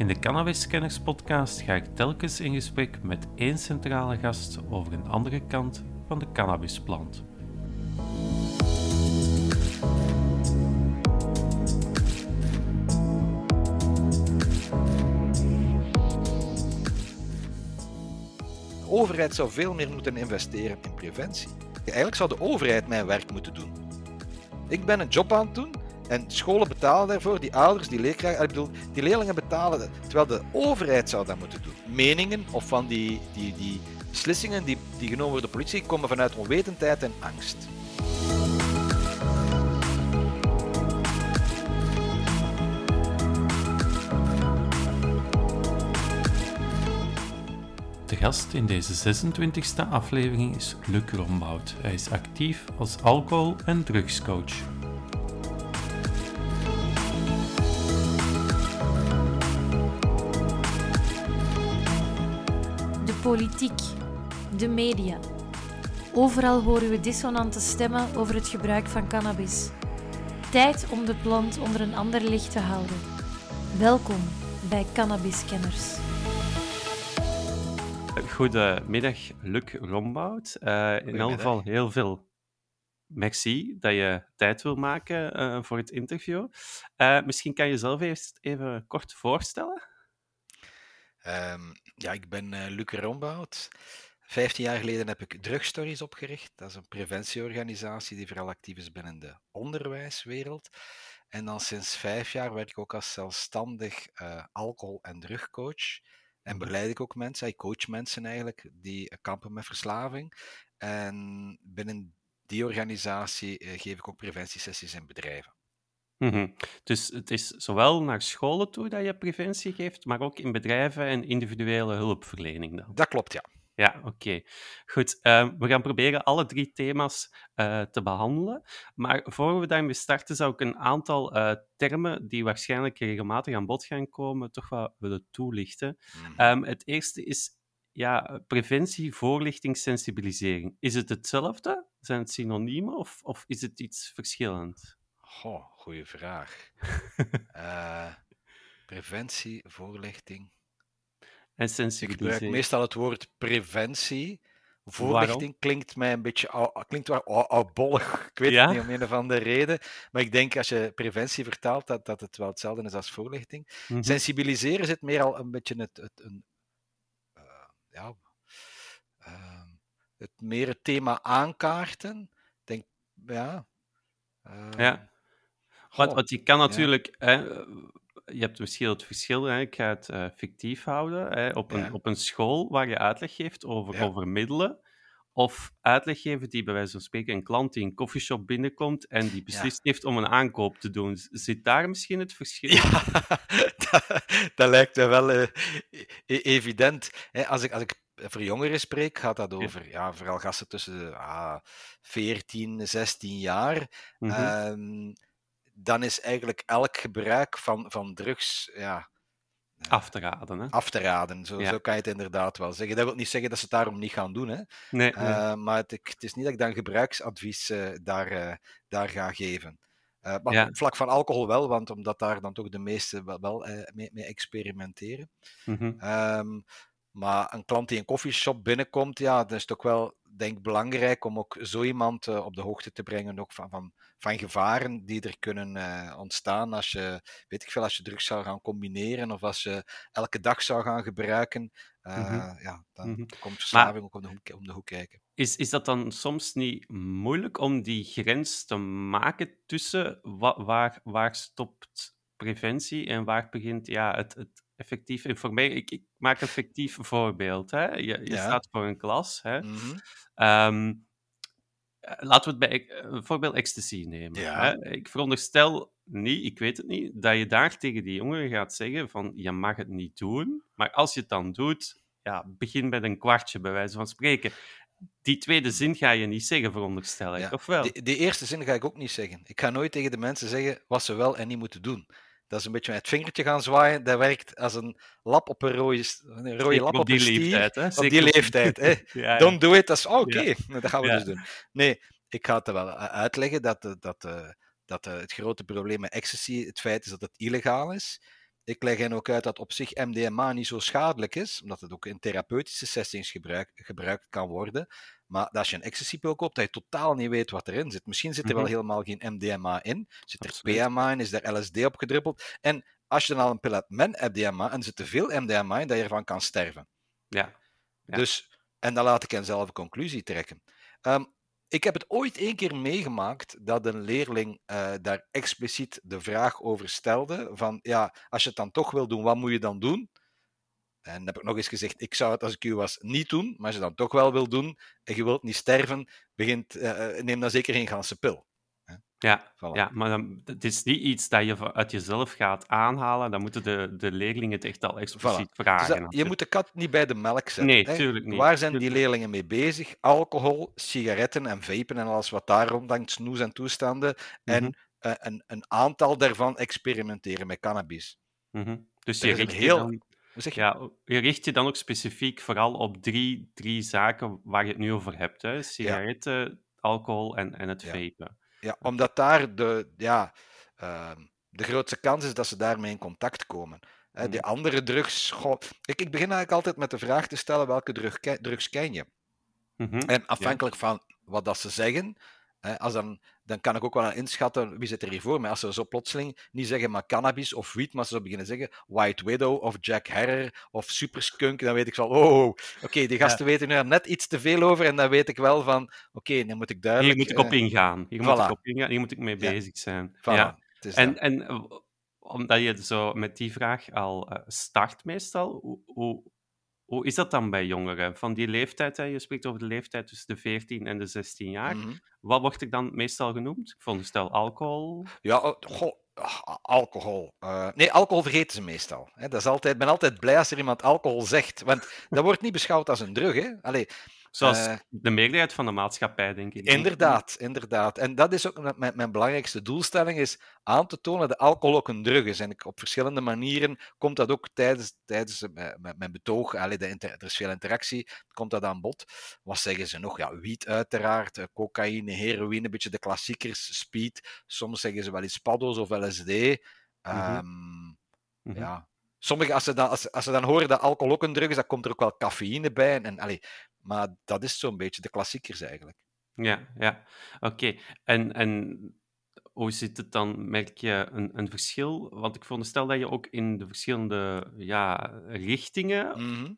In de Cannabis podcast ga ik telkens in gesprek met één centrale gast over een andere kant van de cannabisplant. De overheid zou veel meer moeten investeren in preventie. Eigenlijk zou de overheid mijn werk moeten doen. Ik ben een job aan het doen en scholen betalen daarvoor, die ouders, die leerkrachten, ik bedoel, die leerlingen betalen, terwijl de overheid zou dat moeten doen. Meningen of van die, die, die beslissingen die, die genomen worden door de politie komen vanuit onwetendheid en angst. De gast in deze 26e aflevering is Luc Rombout. Hij is actief als alcohol- en drugscoach. Politiek, de media. Overal horen we dissonante stemmen over het gebruik van cannabis. Tijd om de plant onder een ander licht te houden. Welkom bij Cannabiskenners. Goedemiddag, Luc Rombout. Eh, in elk geval heel veel merci dat je tijd wil maken eh, voor het interview. Eh, misschien kan je jezelf eerst even kort voorstellen? Ehm, ja, ik ben eh Luc Rombout. Vijftien jaar geleden heb ik Drugstories opgericht. Dat is een preventieorganisatie die vooral actief is binnen de onderwijswereld. En dan sinds vijf jaar werk ik ook als zelfstandig eh, alcohol- en drugcoach. En begeleid ik ook mensen, ik coach mensen eigenlijk, die kampen met verslaving. En binnen die organisatie eh, geef ik ook preventiesessies in bedrijven. Mhm. Dus het is zowel naar scholen toe dat je preventie geeft, maar ook in bedrijven en individuele hulpverlening dan. Dat klopt, ja. Ja, oké. Goed, ehm, we gaan proberen alle drie thema's eh, te behandelen. Maar voor we daarmee starten, zou ik een aantal eh, termen die waarschijnlijk regelmatig aan bod gaan komen, toch wel willen toelichten. Mhm. Ehm, het eerste is ja, preventie, voorlichting, sensibilisering. Is het hetzelfde? Zijn het synoniemen of, of is het iets verschillend? Goh, goede vraag. Eh, preventie, voorlichting. En Ik gebruik meestal het woord preventie. Voorlichting klinkt mij een beetje ou- klinkt wel ou- oudbollig. Ik weet Ja? het niet om een of andere reden. Maar ik denk als je preventie vertaalt, dat, dat het wel hetzelfde is als voorlichting. Mhm. Sensibiliseren zit meer al een beetje het, het, een, eh, ja, eh, het meer het thema aankaarten. Ik denk, ja. eh, Ja. Want, want je kan natuurlijk, hè, je hebt misschien het verschil, hè, ik ga het eh, fictief houden, hè, op, een, op een school waar je uitleg geeft over, over middelen, of uitleg geven die bij wijze van spreken een klant die een koffieshop binnenkomt en die beslist heeft om een aankoop te doen. Zit daar misschien het verschil? Ja, dat, dat lijkt me wel eh, e- evident. Hè, als, ik, als ik voor jongeren spreek, gaat dat over ja. vooral gasten tussen ah, 14, 16 jaar. Ehm, dan is eigenlijk elk gebruik van, van drugs ja, Af te raden, hè? af te raden. Zo, Ja. zo kan je het inderdaad wel zeggen. Dat wil niet zeggen dat ze het daarom niet gaan doen. Hè. Nee, nee. Eh, maar het, het is niet dat ik dan gebruiksadvies eh, daar, eh, daar ga geven. Eh, maar Ja. op vlak van alcohol wel, want omdat daar dan toch de meesten wel, wel eh, mee, mee experimenteren. Mhm. Ehm, maar een klant die een koffieshop binnenkomt, ja, dat is toch wel denk belangrijk om ook zo iemand eh, op de hoogte te brengen ook van, van, van gevaren die er kunnen eh, ontstaan als je, weet ik veel, als je drugs zou gaan combineren of als je elke dag zou gaan gebruiken. Eh, Mhm. Ja, dan Mhm. komt verslaving ook om de, hoek, om de hoek kijken. Is, is dat dan soms niet moeilijk om die grens te maken tussen wa- waar, waar stopt preventie en waar begint ja, het, het effectief informeren? Ik, ik maak een fictief voorbeeld. Hè? Je, je Ja. staat voor een klas. Hè? Mhm. Ehm, eh, laten we het bij eh, bijvoorbeeld ecstasy nemen. Ja. Hè? Ik veronderstel niet, ik weet het niet, dat je daar tegen die jongeren gaat zeggen van je mag het niet doen, maar als je het dan doet, ja, begin met een kwartje, bij wijze van spreken. Die tweede zin ga je niet zeggen, veronderstel ik, Ja. of wel? Die, die eerste zin ga ik ook niet zeggen. Ik ga nooit tegen de mensen zeggen wat ze wel en niet moeten doen. Dat is een beetje met het vingertje gaan zwaaien. Dat werkt als een lap op een rode, een rode lap op op die stier. leeftijd, hè? Op Zeker die leeftijd. Hè. Ja. Don't do it. Dat is oh, oké. Ja. Dat gaan we Ja. dus doen. Nee, ik ga het er wel u- uitleggen dat, eh, dat, eh, dat eh, het grote probleem met ecstasy het feit is dat het illegaal is. Ik leg hen ook uit dat op zich MDMA niet zo schadelijk is, omdat het ook in therapeutische settings gebruik, gebruikt kan worden. Maar als je een ecstasy-pil koopt, dat je totaal niet weet wat erin zit. Misschien zit er wel Mhm. helemaal geen MDMA in. Zit er Absoluut. PMA in, is er LSD op gedruppeld. En als je dan al een pil hebt met MDMA en er zit te veel MDMA in, dat je ervan kan sterven. Ja. Ja. Dus, en dan laat ik hen zelf een conclusie trekken. Ehm, ik heb het ooit één keer meegemaakt dat een leerling eh, daar expliciet de vraag over stelde: van ja, als je het dan toch wil doen, wat moet je dan doen? En dan heb ik nog eens gezegd: ik zou het als ik u was niet doen, maar als je dan toch wel wil doen en je wilt niet sterven, begint, eh, eh, neem dan zeker geen ganse pil. Ja, Voilà. ja, maar dan, het is niet iets dat je uit jezelf gaat aanhalen. Dan moeten de, de leerlingen het echt al expliciet Dus vragen. dat- je moet de kat niet bij de melk zetten. Nee, hè. tuurlijk niet. Waar zijn die leerlingen mee bezig? Alcohol, sigaretten en vapen en alles wat daar rondhangt, snoes en toestanden. En Mhm, eh, een, een aantal daarvan experimenteren met cannabis. mhm. Dus je richt, heel- je, dan, Hoe zeg je? ja, je richt je dan ook specifiek vooral op drie, drie zaken waar je het nu over hebt. Hè? Sigaretten, alcohol en, en het Ja. vapen. Ja, omdat daar de, ja, ehm, de grootste kans is dat ze daarmee in contact komen. Hè, die Mhm. andere drugs. goh, Kijk, ik begin eigenlijk altijd met de vraag te stellen: welke drug, drugs ken je? Mhm, En afhankelijk van wat dat ze zeggen, als dan, dan kan ik ook wel inschatten wie zit er hier voor mij. Als ze zo plotseling niet zeggen maar cannabis of wiet, maar ze zo beginnen zeggen White Widow of Jack Herrer of Super Skunk, dan weet ik van, oh, oké, die gasten weten er net iets te veel over en dan weet ik wel van, oké, dan moet ik duidelijk... Hier moet ik op eh, ingaan. Hier moet ik op ingaan. Hier moet ik mee Ja. bezig zijn. voilà, Ja. En, en omdat je zo met die vraag al eh, start meestal, hoe, hoe, hoe is dat dan bij jongeren? Van die leeftijd, hè? je spreekt over de leeftijd tussen de 14 en de 16 jaar. Mhm. Wat wordt er dan meestal genoemd? Ik veronderstel alcohol. Ja, oh, goh, ah, alcohol. Eh, nee, alcohol vergeten ze meestal. Hè. Dat is altijd, ik ben altijd blij als er iemand alcohol zegt, want dat wordt niet beschouwd als een drug. Hè. Allee, Zoals Eh, de meerderheid van de maatschappij, denk ik. Inderdaad, inderdaad. En dat is ook mijn, mijn belangrijkste doelstelling, is aan te tonen dat alcohol ook een drug is. En ik, op verschillende manieren komt dat ook tijdens, tijdens mijn, mijn betoog, allee, de inter- er is veel interactie, komt dat aan bod. Wat zeggen ze nog? Ja, wiet uiteraard, eh, cocaïne, heroïne, een beetje de klassiekers, speed. Soms zeggen ze wel iets paddo's of LSD. Ehm, Mhm. ja. Sommige, als ze, dan, als, als ze dan horen dat alcohol ook een drug is, dan komt er ook wel cafeïne bij. En, en, allee, maar dat is zo'n beetje de klassiekers eigenlijk. Ja, ja. Oké. En, en hoe zit het dan? Merk je een, een verschil? Want ik veronderstel dat je ook in de verschillende ja, richtingen Mhm.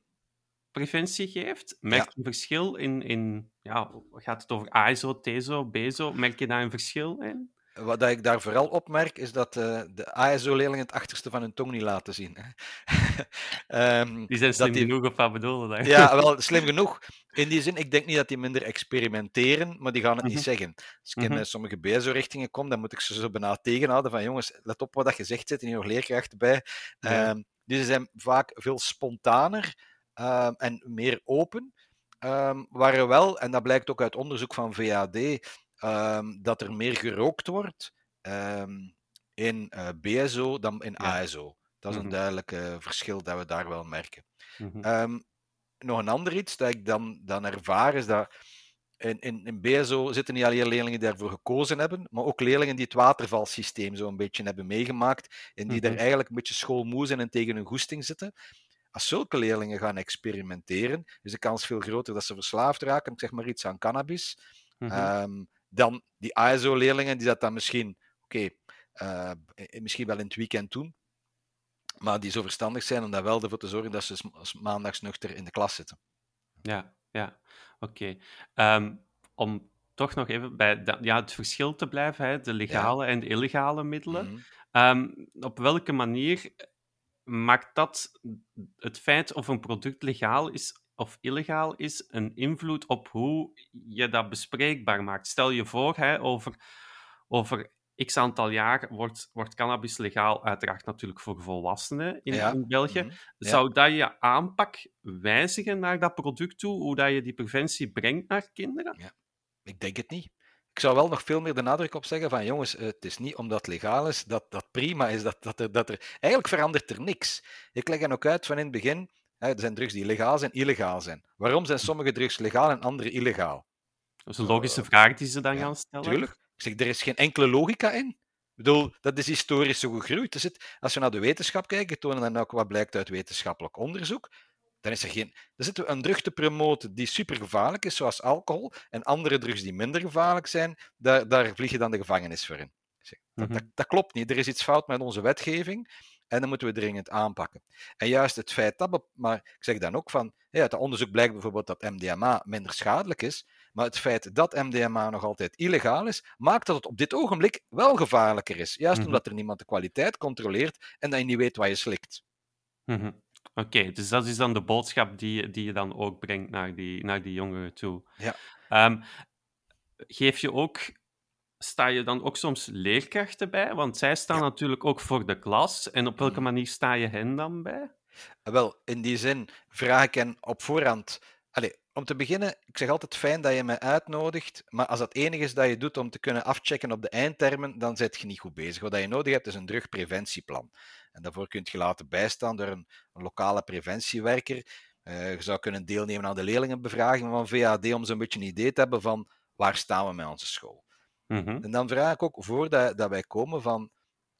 preventie geeft. Merk je een verschil in, in ja, gaat het over ASO, TESO, BESO? Merk je daar een verschil in? Wat ik daar vooral opmerk, is dat eh, de ASO-leerlingen het achterste van hun tong niet laten zien. hè. Ehm, Die zijn slim die- genoeg of wat bedoelen daar? Ja, wel slim genoeg. In die zin, ik denk niet dat die minder experimenteren, maar die gaan het Mhm. niet zeggen. Als ik in Mhm. eh, sommige BSO-richtingen kom, dan moet ik ze zo bijna tegenhouden van jongens, let op wat dat je zegt, zitten hier nog leerkrachten bij. Ja. Ehm, dus ze zijn vaak veel spontaner ehm, en meer open. Waar er wel, en dat blijkt ook uit onderzoek van VAD, ehm, dat er meer gerookt wordt ehm, in eh, BSO dan in Ja. ASO. Dat is een Mhm. duidelijk verschil dat we daar wel merken. Mhm. Ehm, nog een ander iets dat ik dan, dan ervaar is dat in, in, in BSO zitten niet alleen leerlingen die daarvoor gekozen hebben, maar ook leerlingen die het watervalsysteem zo een beetje hebben meegemaakt en die Mhm. daar eigenlijk een beetje schoolmoe zijn en tegen hun goesting zitten. Als zulke leerlingen gaan experimenteren, is de kans veel groter dat ze verslaafd raken, ik zeg maar iets aan cannabis. Ehm, dan die ASO-leerlingen die dat dan misschien, oké, eh, eh, misschien wel in het weekend doen, maar die zo verstandig zijn om daar wel ervoor te zorgen dat ze maandags nuchter in de klas zitten. Ja, ja, oké. Ehm, om toch nog even bij ja, het verschil te blijven, hè, de legale en de illegale middelen. Mhm. Ehm, op welke manier maakt dat het feit of een product legaal is of illegaal is een invloed op hoe je dat bespreekbaar maakt? Stel je voor, hè, over, over x aantal jaar wordt, wordt cannabis legaal, uiteraard natuurlijk voor volwassenen in, Ja. in België. Mhm. Ja. Zou dat je aanpak wijzigen naar dat product toe, hoe dat je die preventie brengt naar kinderen? Ik denk het niet. Ik zou wel nog veel meer de nadruk op zeggen van jongens, eh, het is niet omdat het legaal is dat dat prima is. Dat, dat, er, dat er, eigenlijk verandert er niks. Ik leg hen ook uit van in het begin, er zijn drugs die legaal zijn, illegaal zijn. Waarom zijn sommige drugs legaal en andere illegaal? Dat is een logische vraag die ze dan ja, gaan stellen. Tuurlijk. Ik zeg, er is geen enkele logica in. bedoel, dat is historisch zo gegroeid. Dus het, als we naar de wetenschap kijken, tonen dan ook wat blijkt uit wetenschappelijk onderzoek. Dan is er geen. Dan zitten we een drug te promoten die supergevaarlijk is, zoals alcohol, en andere drugs die minder gevaarlijk zijn, daar, daar vlieg je dan de gevangenis voor in. Dat, Mhm. dat, dat klopt niet. Er is iets fout met onze wetgeving en dat moeten we dringend aanpakken. En juist het feit dat, maar ik zeg dan ook van, ja, uit het onderzoek blijkt bijvoorbeeld dat MDMA minder schadelijk is, maar het feit dat MDMA nog altijd illegaal is, maakt dat het op dit ogenblik wel gevaarlijker is. Juist Mhm. omdat er niemand de kwaliteit controleert en dat je niet weet wat je slikt. Mhm. Oké, dus dat is dan de boodschap die, die je dan ook brengt naar die, naar die jongeren toe. Ja. Ehm, geef je ook, sta je dan ook soms leerkrachten bij? Want zij staan Ja. natuurlijk ook voor de klas. En op welke Mhm. manier sta je hen dan bij? Wel, in die zin vraag ik hen op voorhand. Allee, om te beginnen, ik zeg altijd fijn dat je me uitnodigt, maar als dat enige is dat je doet om te kunnen afchecken op de eindtermen, dan zit je niet goed bezig. Wat je nodig hebt is een drugpreventieplan. En daarvoor kun je laten bijstaan door een, een lokale preventiewerker. Eh, je zou kunnen deelnemen aan de leerlingenbevraging van VAD om zo'n beetje een idee te hebben van waar staan we met onze school. Mhm. En dan vraag ik ook, voordat dat wij komen, van...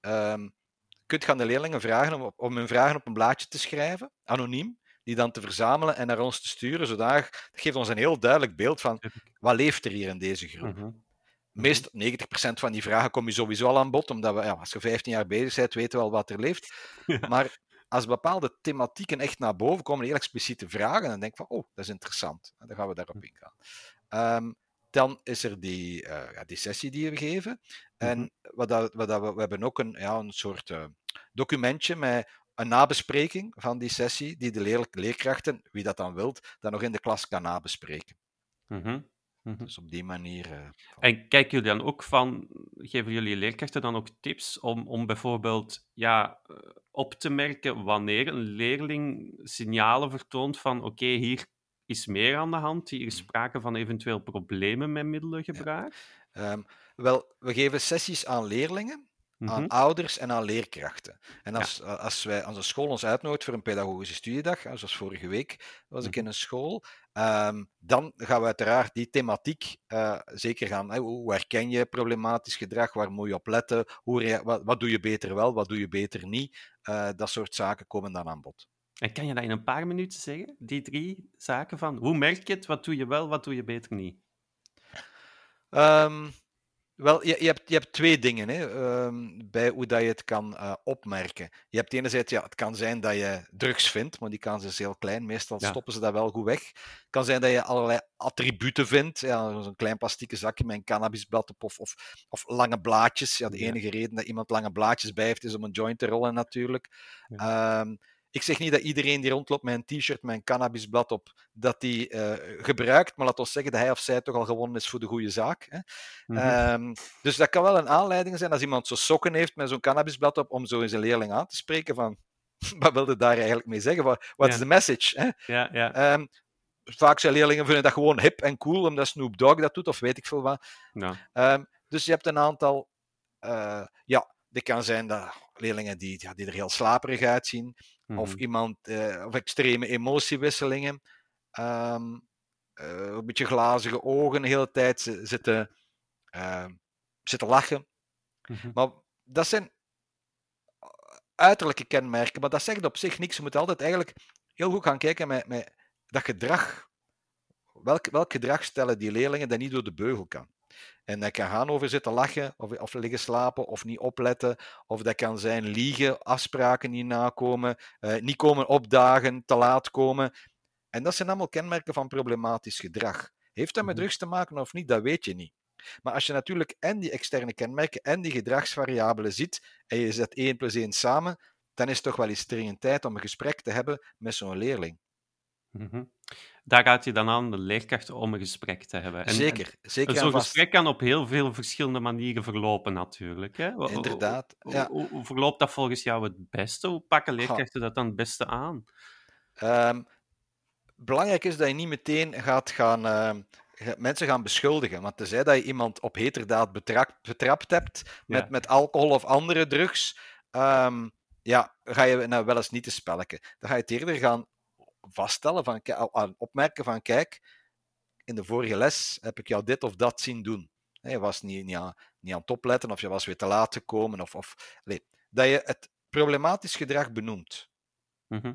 ehm kunt je aan de leerlingen vragen om, om hun vragen op een blaadje te schrijven, anoniem, die dan te verzamelen en naar ons te sturen, zodat dat geeft ons een heel duidelijk beeld van wat leeft er hier in deze groep. Mhm. Meest 90% van die vragen kom je sowieso al aan bod, omdat we, ja, als je 15 jaar bezig bent, weten we al wat er leeft. Ja. Maar als bepaalde thematieken echt naar boven komen, heel expliciete vragen, dan denk ik van, oh, dat is interessant. En dan gaan we daarop ingaan. Ehm, dan is er die, eh, ja, die sessie die we geven. En Mhm. wat dat, wat dat we, we hebben ook een, ja, een soort eh, documentje met een nabespreking van die sessie, die de leer- leerkrachten, wie dat dan wilt, dan nog in de klas kan nabespreken. Mhm. Mhm. Dus op die manier. eh, En kijken jullie dan ook van, geven jullie leerkrachten dan ook tips om, om bijvoorbeeld ja, op te merken wanneer een leerling signalen vertoont van oké, hier is meer aan de hand, hier is Mhm. sprake van eventueel problemen met middelengebruik? Ehm, wel, we geven sessies aan leerlingen, aan Mhm. ouders en aan leerkrachten. En als, als wij als een school ons uitnodigt voor een pedagogische studiedag, zoals vorige week was ik Mhm. in een school, ehm, dan gaan we uiteraard die thematiek eh, zeker gaan. Hè, hoe herken je problematisch gedrag? Waar moet je op letten? Hoe wat doe je beter wel? Wat doe je beter niet? Eh, dat soort zaken komen dan aan bod. En kan je dat in een paar minuten zeggen, die drie zaken van hoe merk je het, wat doe je wel, wat doe je beter niet? Ehm, wel, je, je, hebt, je hebt twee dingen hè, ehm, bij hoe dat je het kan eh, opmerken. Je hebt enerzijds, ja, het kan zijn dat je drugs vindt, maar die kans is heel klein. Meestal Ja. stoppen ze dat wel goed weg. Het kan zijn dat je allerlei attributen vindt. Ja, zo'n klein plastieke zakje met een cannabisblad op of, of, of lange blaadjes. Ja, de Ja. enige reden dat iemand lange blaadjes bij heeft, is om een joint te rollen natuurlijk. Ehm, ik zeg niet dat iedereen die rondloopt met een t-shirt met een cannabisblad op, dat die eh, gebruikt, maar laat ons zeggen dat hij of zij toch al gewonnen is voor de goede zaak. Hè? Mhm. Ehm, dus dat kan wel een aanleiding zijn als iemand zo sokken heeft met zo'n cannabisblad op, om zo eens een leerling aan te spreken van wat wilde daar eigenlijk mee zeggen? Wat is de message? Hè? ja, ja. Ehm, vaak zijn leerlingen vinden dat gewoon hip en cool, omdat Snoop Dogg dat doet, of weet ik veel wat. ja. Ehm, dus je hebt een aantal, eh, ja, dit kan zijn dat leerlingen die, ja, die er heel slaperig uitzien, of Mhm. iemand, eh, of extreme emotiewisselingen, Ehm, eh, een beetje glazige ogen de hele tijd, ze- zitten, ehm, zitten lachen. Mhm. Maar dat zijn uiterlijke kenmerken, maar dat zegt op zich niks. Je moet altijd eigenlijk heel goed gaan kijken met, met dat gedrag. Welk, welk gedrag stellen die leerlingen dat niet door de beugel kan? En dat kan gaan over zitten lachen, of, of liggen slapen, of niet opletten. Of dat kan zijn liegen, afspraken niet nakomen, eh, niet komen opdagen, te laat komen. En dat zijn allemaal kenmerken van problematisch gedrag. Heeft dat met Mhm. drugs te maken of niet, dat weet je niet. Maar als je natuurlijk en die externe kenmerken en die gedragsvariabelen ziet, en je zet 1 plus 1 samen, dan is het toch wel eens dringend tijd om een gesprek te hebben met zo'n leerling. Mhm. Daar gaat je dan aan de leerkrachten om een gesprek te hebben. En- zeker, zeker Zo'n gesprek kan op heel veel verschillende manieren verlopen, natuurlijk. Hè? Hoe- Inderdaad, Hoe, ja. hoe, hoe verloopt dat volgens jou het beste? Hoe pakken leerkrachten dat dan het beste aan? Ehm, belangrijk is dat je niet meteen gaat gaan, ehm, mensen gaan beschuldigen. Want tenzij dat je iemand op heterdaad betrapt, betrapt hebt met, Ja. met alcohol of andere drugs, ehm, ja, ga je nou wel eens niet te spelletje. Dan ga je het eerder gaan vaststellen, van, aan opmerken van kijk, in de vorige les heb ik jou dit of dat zien doen. Je was niet, niet, aan, niet aan het opletten, of je was weer te laat gekomen, of, of nee, dat je het problematisch gedrag benoemt. Mhm.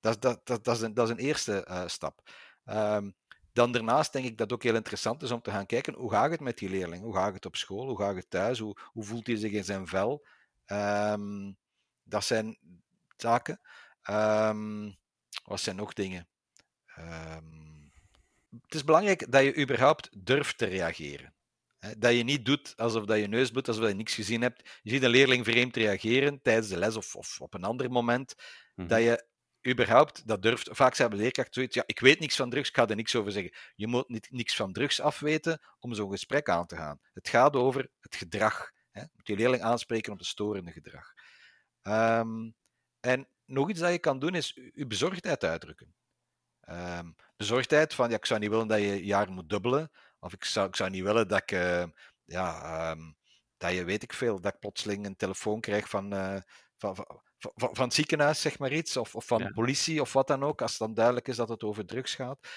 Dat, dat, dat, dat, is, een, dat is een eerste uh, stap. Um, dan daarnaast denk ik dat het ook heel interessant is om te gaan kijken hoe gaat het met die leerling? Hoe gaat het op school? Hoe gaat het thuis? Hoe, hoe voelt hij zich in zijn vel? Um, dat zijn zaken. Um, wat zijn nog dingen? Um, het is belangrijk dat je überhaupt durft te reageren. Dat je niet doet alsof dat je neus bloedt, alsof je niks gezien hebt. Je ziet een leerling vreemd reageren tijdens de les of, of op een ander moment. Mm-hmm. Dat je überhaupt dat durft. Vaak zijn leerkrachten zoiets, ja, ik weet niks van drugs, ik ga er niks over zeggen. Je moet niet, niks van drugs afweten om zo'n gesprek aan te gaan. Het gaat over het gedrag. Hè. Je moet je leerling aanspreken op het storende gedrag. Um, en nog iets dat je kan doen, is je bezorgdheid uitdrukken. Um, bezorgdheid van, ja, ik zou niet willen dat je jaar moet dubbelen, of ik zou, ik zou niet willen dat ik, uh, ja, um, dat je, weet ik veel, dat ik plotseling een telefoon krijg van, uh, van, van, van, van, het ziekenhuis, zeg maar iets, of, of van de politie, of wat dan ook, als het dan duidelijk is dat het over drugs gaat.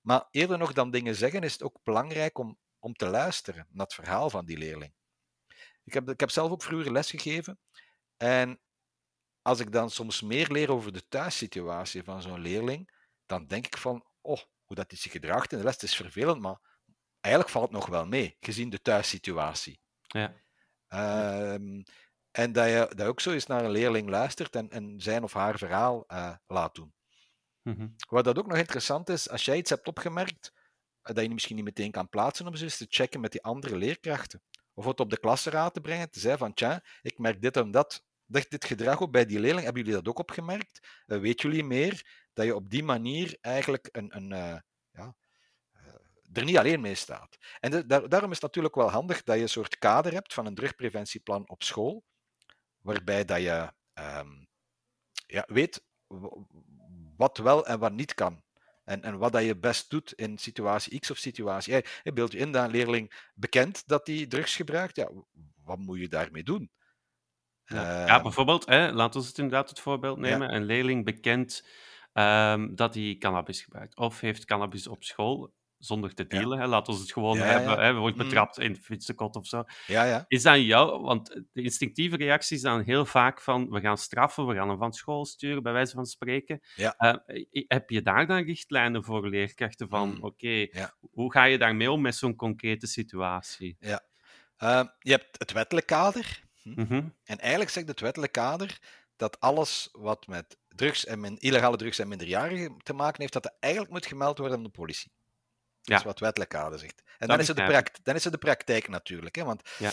Maar eerder nog dan dingen zeggen, is het ook belangrijk om, om te luisteren naar het verhaal van die leerling. Ik heb, ik heb zelf ook vroeger lesgegeven, en als ik dan soms meer leer over de thuissituatie van zo'n leerling, dan denk ik van, oh, hoe dat is zich gedraagt in de les, is vervelend, maar eigenlijk valt het nog wel mee, gezien de thuissituatie. Ja. Um, en dat je, dat ook zo eens naar een leerling luistert en, en zijn of haar verhaal uh, laat doen. Mm -hmm. Wat dat ook nog interessant is, als jij iets hebt opgemerkt, eh, dat je misschien niet meteen kan plaatsen om eens te checken met die andere leerkrachten. Of het op de klasraad te brengen, te zeggen van, tja, ik merk dit en dat, dat dit gedrag op bij die leerling. Hebben jullie dat ook opgemerkt? Uh, weet jullie meer dat je op die manier eigenlijk een, een uh, ja, uh, er niet alleen mee staat? En daar, daarom is het natuurlijk wel handig dat je een soort kader hebt van een drugpreventieplan op school, waarbij dat je um, ja, weet wat wel en wat niet kan. En, en wat dat je best doet in situatie X of situatie Y. Je beeld je in dat een leerling bekend dat hij drugs gebruikt. Ja, wat moet je daarmee doen? Ja, ja bijvoorbeeld, hè, laten we het inderdaad het voorbeeld nemen. Ja. Een leerling bekend um, dat hij cannabis gebruikt. Of heeft cannabis op school zonder te dealen. Ja. Hè, laten we het gewoon hebben. Hè, wordt betrapt mm. in de fietsenkot of zo. Ja, ja. Is dat jou? Want de instinctieve reactie is dan heel vaak van we gaan straffen, we gaan hem van school sturen, bij wijze van spreken. Ja. Uh, heb je daar dan richtlijnen voor leerkrachten van Mm. oké, okay, hoe ga je daarmee om met zo'n concrete situatie? Ja. Uh, je hebt het wettelijk kader. Mm -hmm. En eigenlijk zegt het wettelijk kader dat alles wat met drugs en min, illegale drugs en minderjarigen te maken heeft, dat dat eigenlijk moet gemeld worden aan de politie. Dat is wat wettelijk kader zegt. En dan is, het de praktijk, dan is het de praktijk natuurlijk. Hè? Want ja.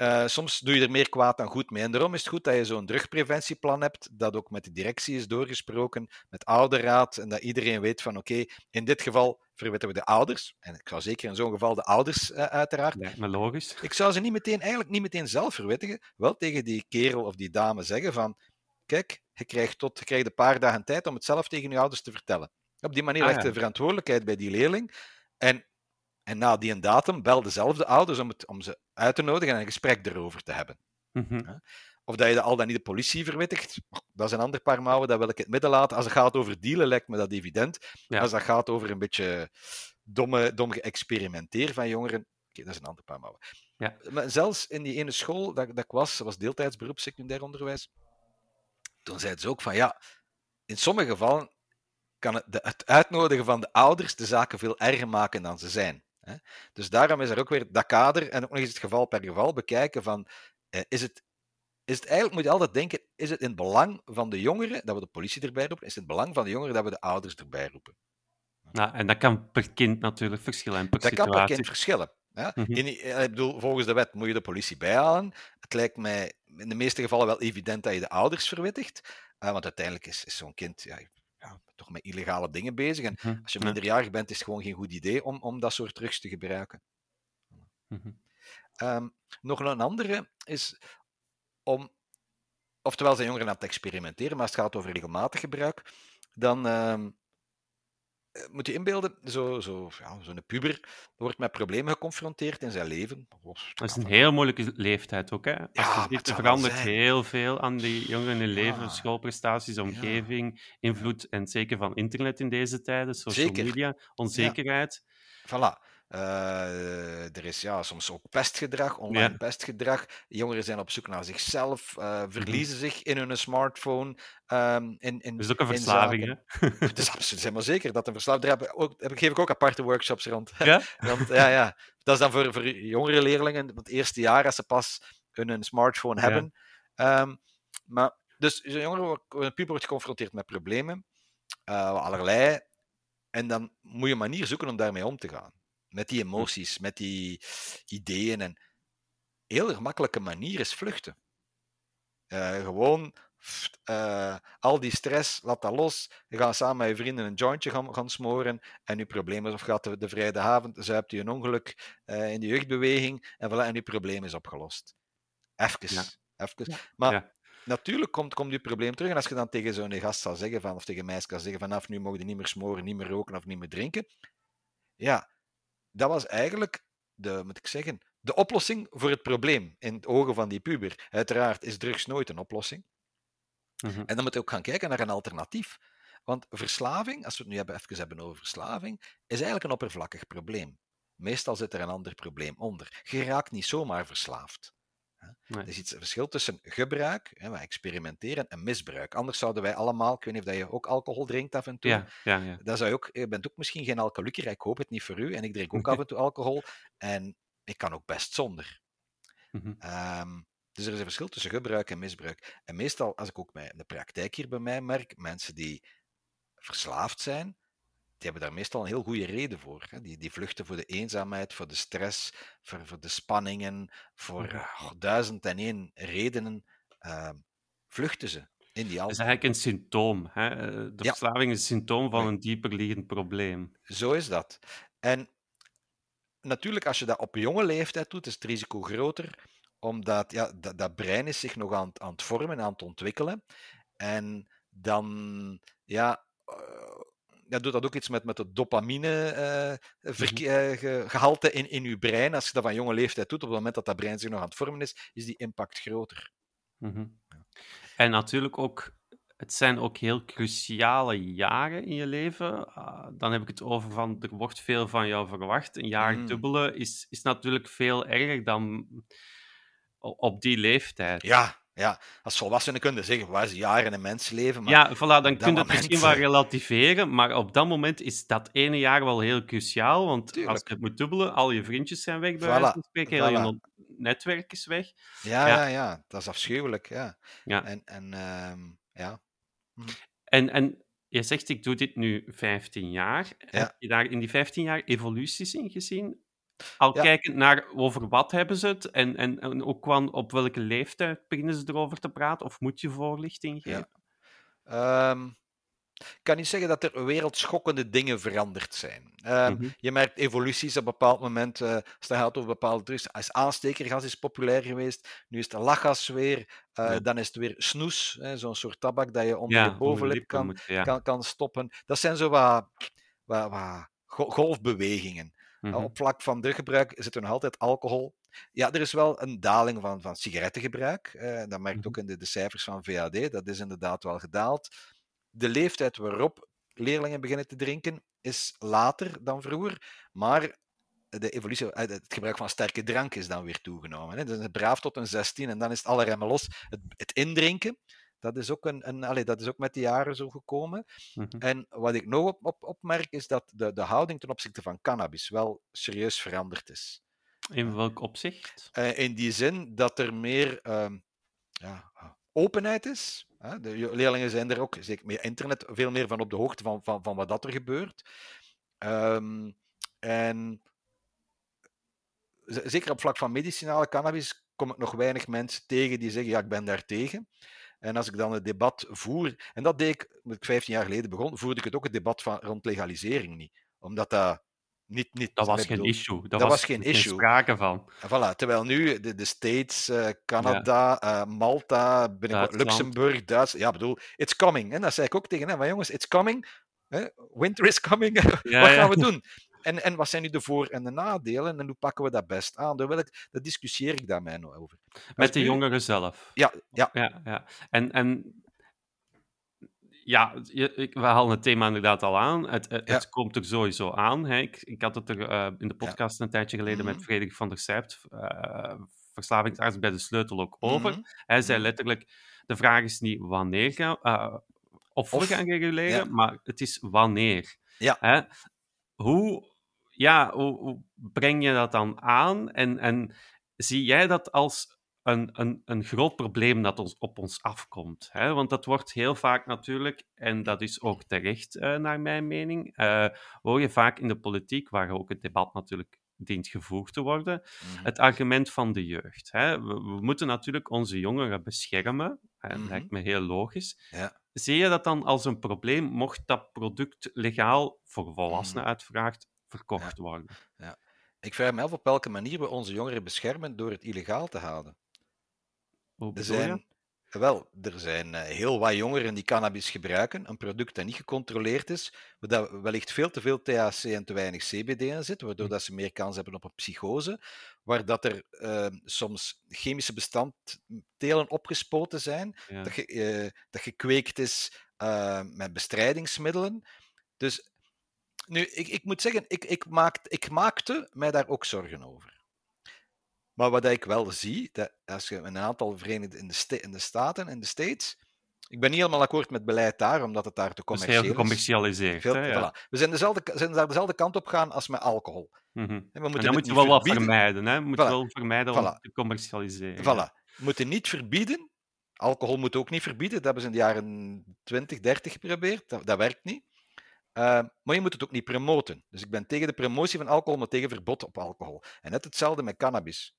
Uh, soms doe je er meer kwaad dan goed mee. En daarom is het goed dat je zo'n drugpreventieplan hebt, dat ook met de directie is doorgesproken, met ouderraad, en dat iedereen weet van oké, okay, in dit geval verwitten we de ouders. En ik zou zeker in zo'n geval de ouders uh, uiteraard. Ja, maar logisch. Ik zou ze niet meteen, eigenlijk niet meteen zelf verwittigen, wel tegen die kerel of die dame zeggen van kijk, je krijgt, tot, je krijgt een paar dagen tijd om het zelf tegen je ouders te vertellen. Op die manier Ah, legt de verantwoordelijkheid bij die leerling. En, en na die een datum bel dezelfde ouders om, het, om ze uit te nodigen en een gesprek erover te hebben. Mhm. Of dat je al dan niet de politie verwittigt, dat is een ander paar mouwen, dat wil ik in het midden laten. Als het gaat over dealen, lijkt me dat evident. Ja. Als dat gaat over een beetje domme, dom geëxperimenteer van jongeren, oké, dat is een ander paar mouwen. Ja. Maar zelfs in die ene school dat, dat ik was, dat was deeltijdsberoep, secundair onderwijs, toen zeiden ze ook van ja, in sommige gevallen kan het, de, het uitnodigen van de ouders de zaken veel erger maken dan ze zijn. Hè? Dus daarom is er ook weer dat kader en ook nog eens het geval per geval bekijken van eh, is het is het eigenlijk, moet je altijd denken, is het in het belang van de jongeren dat we de politie erbij roepen? Is het in het belang van de jongeren dat we de ouders erbij roepen? Nou, en dat kan per kind natuurlijk verschillen. En per dat situatie. kan per kind verschillen. Ja? Mhm. in, ik bedoel, volgens de wet moet je de politie bijhalen. Het lijkt mij in de meeste gevallen wel evident dat je de ouders verwittigt. Uh, want uiteindelijk is, is zo'n kind ja, toch met illegale dingen bezig. En Mhm. als je Ja. minderjarig bent, is het gewoon geen goed idee om, om dat soort drugs te gebruiken. Mhm. Ehm, nog een andere is om, oftewel zijn jongeren aan het experimenteren, maar als het gaat over regelmatig gebruik, dan ehm, eh, moet je inbeelden, zo'n zo, ja, zo'n puber wordt met problemen geconfronteerd in zijn leven. Of- Dat is een heel moeilijke leeftijd ook. Hè? Als Ja, je het er verandert heel veel aan die jongeren in hun leven. Ja. Schoolprestaties, omgeving, invloed en zeker van internet in deze tijden, social Zeker. media, onzekerheid. Voilà. Uh, er is ja, soms ook pestgedrag, online pestgedrag. Jongeren zijn op zoek naar zichzelf, uh, verliezen mm -hmm. zich in hun smartphone. Um, in, in, dat is ook een verslaving, hè? Het is absoluut helemaal zeker dat een verslaving... Daar heb, ook, heb, geef ik ook aparte workshops rond. Ja? Want, ja, ja. Dat is dan voor, voor jongere leerlingen, het eerste jaar als ze pas hun smartphone hebben. Um, maar, dus een jongere, een puber wordt geconfronteerd met problemen, uh, allerlei. En dan moet je een manier zoeken om daarmee om te gaan. Met die hm. emoties, met die ideeën. En een heel gemakkelijke manier is vluchten. Uh, gewoon uh, al die stress, laat dat los. Je gaat samen met je vrienden een jointje gaan, gaan smoren. En je probleem is, of gaat de, de vrijdagavond, zuipt je een ongeluk uh, in de jeugdbeweging. En, voilà, en je probleem is opgelost. Even. Ja. even. Ja. Maar ja. natuurlijk komt, komt je probleem terug. En als je dan tegen zo'n gast zal zeggen, van, of tegen mij kan zeggen: vanaf nu mogen je niet meer smoren, niet meer roken of niet meer drinken. Ja, dat was eigenlijk de, moet ik zeggen, de oplossing voor het probleem in het ogen van die puber. Uiteraard is drugs nooit een oplossing. Mm -hmm. En dan moet je ook gaan kijken naar een alternatief. Want verslaving, als we het nu hebben, even hebben over verslaving, is eigenlijk een oppervlakkig probleem. Meestal zit er een ander probleem onder. Je raakt niet zomaar verslaafd. Nee. Er is iets verschil tussen gebruik, hè, wij experimenteren, en misbruik. Anders zouden wij allemaal, ik weet niet of je ook alcohol drinkt af en toe. Ja, ja, ja. Dan zou je, ook, je bent ook misschien geen alcoholieker, ik hoop het niet voor u. En ik drink ook af en toe alcohol. En ik kan ook best zonder. Mm -hmm. um, dus er is een verschil tussen gebruik en misbruik. En meestal, als ik ook in de praktijk hier bij mij merk, mensen die verslaafd zijn, hebben daar meestal een heel goede reden voor. Hè. Die, die vluchten voor de eenzaamheid, voor de stress, voor, voor de spanningen, voor oh, duizend en één redenen uh, vluchten ze. In die Het is eigenlijk een symptoom. Hè? Eh, de ja. verslaving is een symptoom van een dieper liggend probleem. Zo is dat. En natuurlijk, als je dat op jonge leeftijd doet, is het risico groter, omdat ja, dat, dat brein is zich nog aan, aan het vormen, aan het ontwikkelen. En dan, ja, ja, doet dat ook iets met, met het dopamine uh, mm gehalte in, in je brein. Als je dat van jonge leeftijd doet, op het moment dat dat brein zich nog aan het vormen is, is die impact groter. Mm -hmm. ja. En natuurlijk ook, het zijn ook heel cruciale jaren in je leven. Uh, dan heb ik het over van, er wordt veel van jou verwacht. Een jaar mm. dubbele is, is natuurlijk veel erger dan op die leeftijd. Ja, ja, als volwassenen kunnen zeggen, waar is jaren een mensleven? Maar ja, voilà, dan kun je het misschien wel relativeren, maar op dat moment is dat ene jaar wel heel cruciaal, want Tuurlijk. als je het moet dubbelen, al je vriendjes zijn weg, bij voilà. wijze van spreken, heel je netwerk is weg. Ja, ja, ja, ja, dat is afschuwelijk, ja. ja. En, en uh, ja. Hm. En, en je zegt, ik doe dit nu 15 jaar. Ja. Heb je daar in die 15 jaar evoluties in gezien? Al ja. kijkend naar over wat hebben ze het en, en, en ook van op welke leeftijd beginnen ze erover te praten? Of moet je voorlichting geven? Ja. Um, ik kan niet zeggen dat er wereldschokkende dingen veranderd zijn. Um, mm -hmm. Je merkt evoluties op een bepaald moment. Uh, als het gaat over bepaalde drugs. Als aanstekergas is populair geweest. Nu is het lachgas weer. Uh, ja. Dan is het weer snoes. Zo'n soort tabak dat je onder ja, je bovenlip kan, moet, kan, kan stoppen. Dat zijn zo wat, wat, wat golfbewegingen. Mm -hmm. Op vlak van druggebruik zit er nog altijd alcohol. Ja, er is wel een daling van, van sigarettengebruik. Uh, dat merkt -hmm. ook in de, de, cijfers van VAD. Dat is inderdaad wel gedaald. De leeftijd waarop leerlingen beginnen te drinken is later dan vroeger. Maar de evolutie, eh, het gebruik van sterke drank is dan weer toegenomen. Hè. Dus braaf tot een 16 en dan is het alle remmen los. Het, het indrinken, dat is ook, een, een allez, dat is ook met de jaren zo gekomen. Mm -hmm. En wat ik nog op, op, opmerk, is dat de, de houding ten opzichte van cannabis wel serieus veranderd is. In welk opzicht? Uh, in die zin dat er meer uh, ja, openheid is. De leerlingen zijn er ook, zeker met internet, veel meer van op de hoogte van, van, van wat dat er gebeurt. Um, en zeker op vlak van medicinale cannabis kom ik nog weinig mensen tegen die zeggen, ja, ik ben daar tegen. En als ik dan het debat voer, en dat deed ik, toen ik 15 jaar geleden begon, voerde ik het ook het debat van, rond legalisering niet. Omdat dat niet... niet dat was geen issue. Dat, dat was, was, geen issue. sprake van. En voilà, terwijl nu de, de States, uh, Canada, ja. uh, Malta, Luxemburg, Duitsland... Ja, bedoel, it's coming. En dat zei ik ook tegen hem, maar jongens, it's coming. Winter is coming. Ja, Wat gaan we doen? En, en wat zijn nu de voor- en de nadelen en hoe pakken we dat best aan? Daar, wil ik, daar discussieer ik daar mij nog over. Met de jongeren zelf? Ja. ja. ja, ja. En, en ja, we halen het thema inderdaad al aan. Het, het, Ja. het komt er sowieso aan. Hè. Ik, ik had het er eh, in de podcast een tijdje geleden Mhm. met Frederik van der Sijpt, eh, verslavingsarts bij de Sleutel, ook over. Mhm. Hij zei Mhm. letterlijk, de vraag is niet wanneer gaan, eh, of we Of- gaan reguleren, ja. maar het is wanneer. Ja. Hè? Hoe, ja, hoe, hoe breng je dat dan aan? En, en zie jij dat als een, een, een groot probleem dat ons, op ons afkomt? Hè? Want dat wordt heel vaak natuurlijk, en dat is ook terecht eh, naar mijn mening, eh, hoor je vaak in de politiek, waar ook het debat natuurlijk dient gevoerd te worden, Mhm. het argument van de jeugd. Hè? We, we moeten natuurlijk onze jongeren beschermen. Hè? Dat Mhm. lijkt me heel logisch. Ja. Zie je dat dan als een probleem, mocht dat product legaal, voor volwassenen Mhm. Verkocht worden? Ik vraag me af op welke manier we onze jongeren beschermen door het illegaal te houden. Hoe Er zijn, wel, er zijn eh, heel wat jongeren die cannabis gebruiken, een product dat niet gecontroleerd is, waar dat wellicht veel te veel THC en te weinig CBD in zit, waardoor Hm. dat ze meer kans hebben op een psychose, waar dat er eh, soms chemische bestanddelen opgespoten zijn, Ja. dat, ge, eh, dat gekweekt is eh, met bestrijdingsmiddelen. Dus nu, ik, ik moet zeggen, ik, ik, ik maakte mij daar ook zorgen over. Maar wat ik wel zie, dat als je een aantal verenigde in de, sta- in de Staten, in de States, ik ben niet helemaal akkoord met beleid daar, omdat het daar te commercieel heel is. gecommercialiseerd. Veel, hè, ja. voilà. We zijn, dezelfde, zijn daar dezelfde kant op gaan als met alcohol. Mhm. En we En moeten het moet je wel wat vermijden. Hè? Je moet Voilà. wel vermijden om Voilà. te commercialiseren. Voilà. We moeten niet verbieden. Alcohol moet ook niet verbieden. Dat hebben ze in de jaren 20, 30 geprobeerd. Dat, dat werkt niet. Uh, maar je moet het ook niet promoten. Dus ik ben tegen de promotie van alcohol, maar tegen verbod op alcohol. En net hetzelfde met cannabis.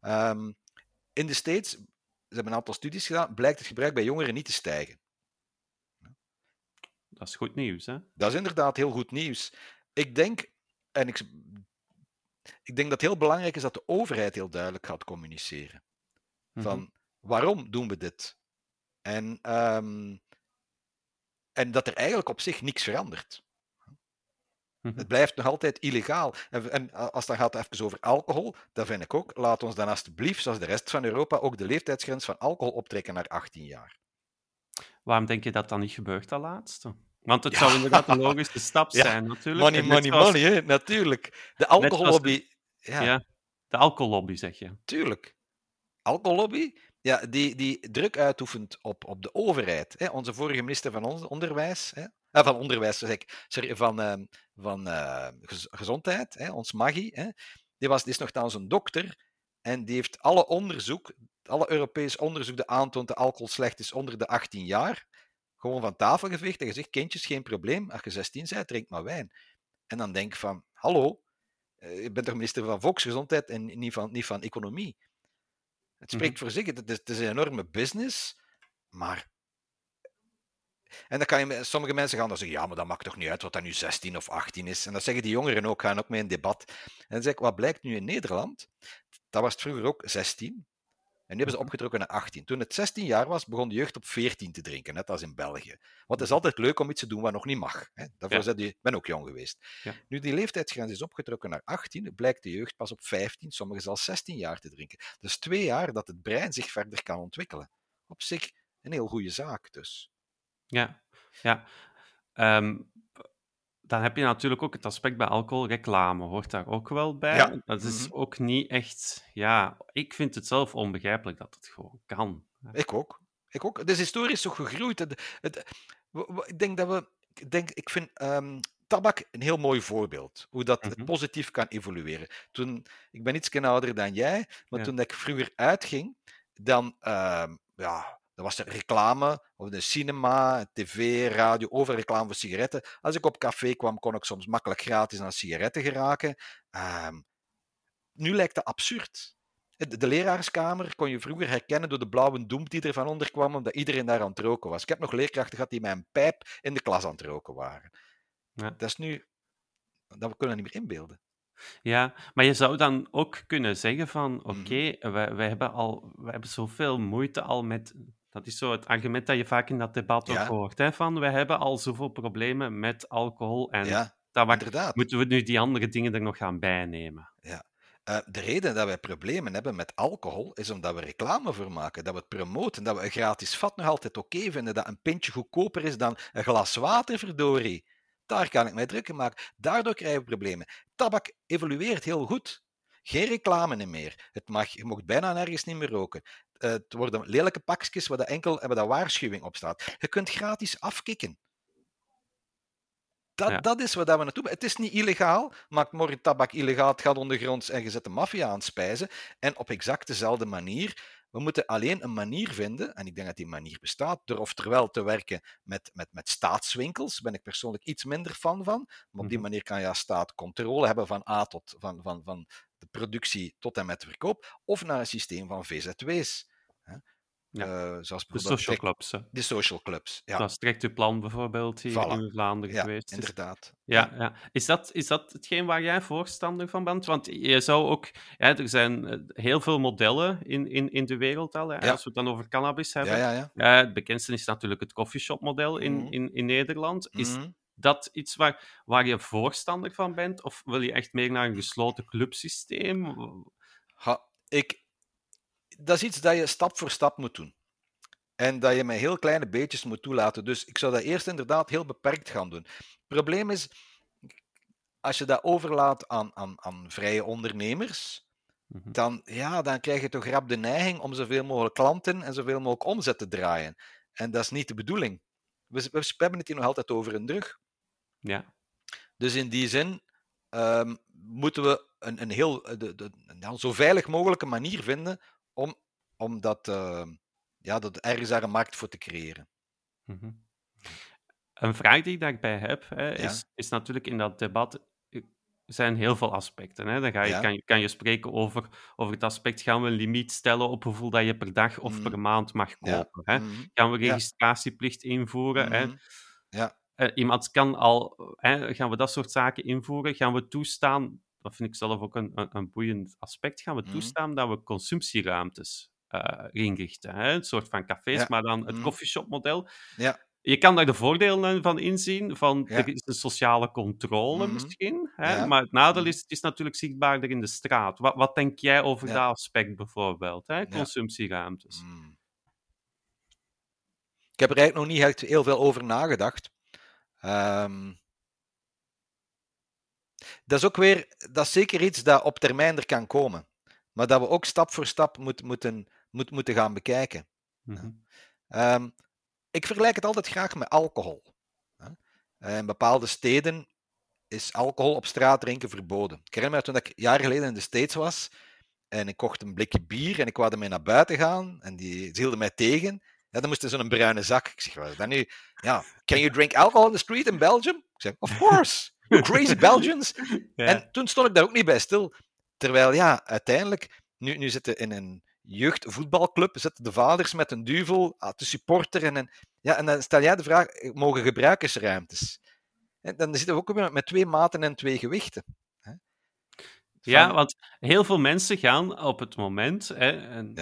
Um, in de States, ze hebben een aantal studies gedaan, blijkt het gebruik bij jongeren niet te stijgen. Dat is goed nieuws, hè? Dat is inderdaad heel goed nieuws. Ik denk, en ik, ik denk dat het heel belangrijk is dat de overheid heel duidelijk gaat communiceren. Van Mhm. waarom doen we dit? En, um, en dat er eigenlijk op zich niks verandert. Mhm. Het blijft nog altijd illegaal. En, en als het dan gaat even over alcohol, dan vind ik ook, laat ons dan alsjeblieft, zoals de rest van Europa, ook de leeftijdsgrens van alcohol optrekken naar 18 jaar. Waarom denk je dat dat niet gebeurt, dat laatste? Want het ja. zou inderdaad een logische stap Ja. zijn, natuurlijk. Money, money, zoals- money, hè? natuurlijk. De alcohollobby, ja, Ja. De alcohollobby, zeg je. tuurlijk. Alcohollobby, ja, die, die druk uitoefent op, op de overheid. Hè? Onze vorige minister van onderwijs, hè? Ah, van onderwijs, zeg ik, sorry, van, uh, van gez gezondheid, hè? ons Maggie, hè? Die, was, die is nogthans een dokter en die heeft alle onderzoek, alle Europees onderzoek dat aantoont dat alcohol slecht is onder de 18 jaar, gewoon van tafel geveegd en gezegd, kindjes, geen probleem, als je 16 bent, drink maar wijn. En dan denk ik van, hallo, uh, je bent toch minister van Volksgezondheid en niet van, niet van Economie. Het spreekt mm -hmm. voor zich, het is, het is een enorme business, maar en dan kan je, sommige mensen gaan dan zeggen, ja, maar dat maakt toch niet uit wat dat nu 16 of 18 is. En dat zeggen die jongeren ook, gaan ook mee in debat. En dan zeg ik, wat blijkt nu in Nederland? Dat was het vroeger ook 16. En nu hebben ze opgetrokken naar 18. Toen het 16 jaar was, begon de jeugd op 14 te drinken, net als in België. Want het is altijd leuk om iets te doen wat nog niet mag. Hè? Daarvoor ja. ik ben ook jong geweest. Ja. Nu die leeftijdsgrens is opgetrokken naar 18, blijkt de jeugd pas op 15, sommigen zelfs 16 jaar te drinken. Dus twee jaar dat het brein zich verder kan ontwikkelen. Op zich een heel goede zaak dus. Ja, ja. Um, dan heb je natuurlijk ook het aspect bij alcohol, reclame hoort daar ook wel bij. Ja. Dat is mm -hmm. ook niet echt, ja, ik vind het zelf onbegrijpelijk dat het gewoon kan. Ik ook. Ik ook. Het is historisch zo gegroeid. Het, het, ik denk dat we, ik, denk, ik vind um, tabak een heel mooi voorbeeld. Hoe dat mm -hmm. het positief kan evolueren. Toen, ik ben iets ouder dan jij, maar ja. toen ik vroeger uitging, dan, uh, ja, dan was er reclame, of de cinema, tv, radio, over reclame voor sigaretten. Als ik op café kwam, kon ik soms makkelijk gratis aan sigaretten geraken. Um, nu lijkt dat absurd. De, de, leraarskamer kon je vroeger herkennen door de blauwe doem die er van onder kwam, omdat iedereen daar aan het roken was. Ik heb nog leerkrachten gehad die met een pijp in de klas aan het roken waren. Ja. Dat is nu... Dat kunnen we niet meer inbeelden. Ja, maar je zou dan ook kunnen zeggen van, oké, okay, mm. wij, wij hebben al, wij hebben zoveel moeite al met, dat is zo het argument dat je vaak in dat debat ja. ook hoort, hè, van, wij hebben al zoveel problemen met alcohol en ja, inderdaad. moeten we nu die andere dingen er nog gaan bijnemen? Ja, Uh, de reden dat wij problemen hebben met alcohol is omdat we reclame voor maken, dat we het promoten, dat we een gratis vat nog altijd oké vinden, dat een pintje goedkoper is dan een glas water, verdorie. Daar kan ik mij druk in maken. Daardoor krijgen we problemen. Tabak evolueert heel goed. Geen reclame meer. Het mag, je mocht bijna nergens niet meer roken. Uh, het worden lelijke pakjes waar de enkel waar de waarschuwing op staat. Je kunt gratis afkicken. Dat, dat is wat we naartoe Het is niet illegaal. Maakt morgen tabak illegaal, het gaat ondergronds en je zet de maffia aan spijzen. En op exact dezelfde manier. We moeten alleen een manier vinden, en ik denk dat die manier bestaat, door oftewel te werken met, met, met staatswinkels. Daar ben ik persoonlijk iets minder fan van. Maar op die mhm. manier kan ja staat controle hebben van A tot van, van, van de productie tot en met de verkoop. Of naar een systeem van VZW's. Ja. Uh, zoals de social clubs. De social clubs, ja. Dat is direct uw plan bijvoorbeeld hier voilà. in Vlaanderen ja, geweest. inderdaad. Ja, ja. Is, dat, is dat hetgeen waar jij voorstander van bent? Want je zou ook... Ja, er zijn eh, heel veel modellen in, in, in de wereld al, hè, als we het dan over cannabis hebben. Ja, ja, ja. het bekendste is natuurlijk het coffeeshop-model in, mm. in, in Nederland. Is mm. Dat iets waar, waar je voorstander van bent? Of wil je echt meer naar een gesloten clubsysteem? Ha, ik, dat is iets dat je stap voor stap moet doen. En dat je met heel kleine beetjes moet toelaten. Dus ik zou dat eerst inderdaad heel beperkt gaan doen. Het probleem is, als je dat overlaat aan, aan, aan vrije ondernemers, mhm. dan, ja, dan krijg je toch rap de neiging om zoveel mogelijk klanten en zoveel mogelijk omzet te draaien. En dat is niet de bedoeling. We, we hebben het hier nog altijd over een drug. Ja. Dus in die zin um, moeten we een, een heel, de, de, een zo veilig mogelijke manier vinden om, om dat, uh, ja, dat ergens daar een markt voor te creëren. Mm Een vraag die ik daarbij heb, hè, is, is natuurlijk in dat debat eh, zijn heel veel aspecten. Hè. Dan ga je, ja. kan, je, kan je spreken over, over het aspect, gaan we een limiet stellen op hoeveel dat je per dag of per mhm. maand mag kopen? Hè? Mhm. Gaan we registratieplicht invoeren? Hè? Mhm. Ja. Uh, iemand kan al, hè, gaan we dat soort zaken invoeren? Gaan we toestaan dat vind ik zelf ook een, een, een boeiend aspect, gaan we mhm. toestaan dat we consumptieruimtes uh, inrichten. Hè? Een soort van cafés, maar dan het mm. coffeeshop-model. Ja. Je kan daar de voordelen van inzien, van er is een sociale controle mhm. misschien, hè? maar het nadeel mhm. is, het is natuurlijk zichtbaarder in de straat. Wat, wat denk jij over dat aspect bijvoorbeeld, hè? consumptieruimtes? Ik heb er eigenlijk nog niet echt heel veel over nagedacht. Um, dat is ook weer, dat is zeker iets dat op termijn er kan komen. Maar dat we ook stap voor stap moet, moeten, moet, moeten gaan bekijken. Mhm. Ehm, ik vergelijk het altijd graag met alcohol. In bepaalde steden is alcohol op straat drinken verboden. Ik herinner me toen ik jaren geleden in de States was en ik kocht een blikje bier en ik wou ermee naar buiten gaan en die hielden mij tegen. Ja, dan moest er zo'n bruine zak. Ik zeg, wat dat nu? Ja, can you drink alcohol in the street in Belgium? Ik zeg, of course. crazy Belgians. En toen stond ik daar ook niet bij stil. Terwijl, ja, uiteindelijk, nu, nu zitten in een jeugdvoetbalclub, zitten de vaders met een duvel ah, te supporteren. En, ja, en dan stel jij de vraag, mogen gebruikersruimtes? En dan zitten we ook weer met twee maten en twee gewichten. Ja, want heel veel mensen gaan op het moment, hè, en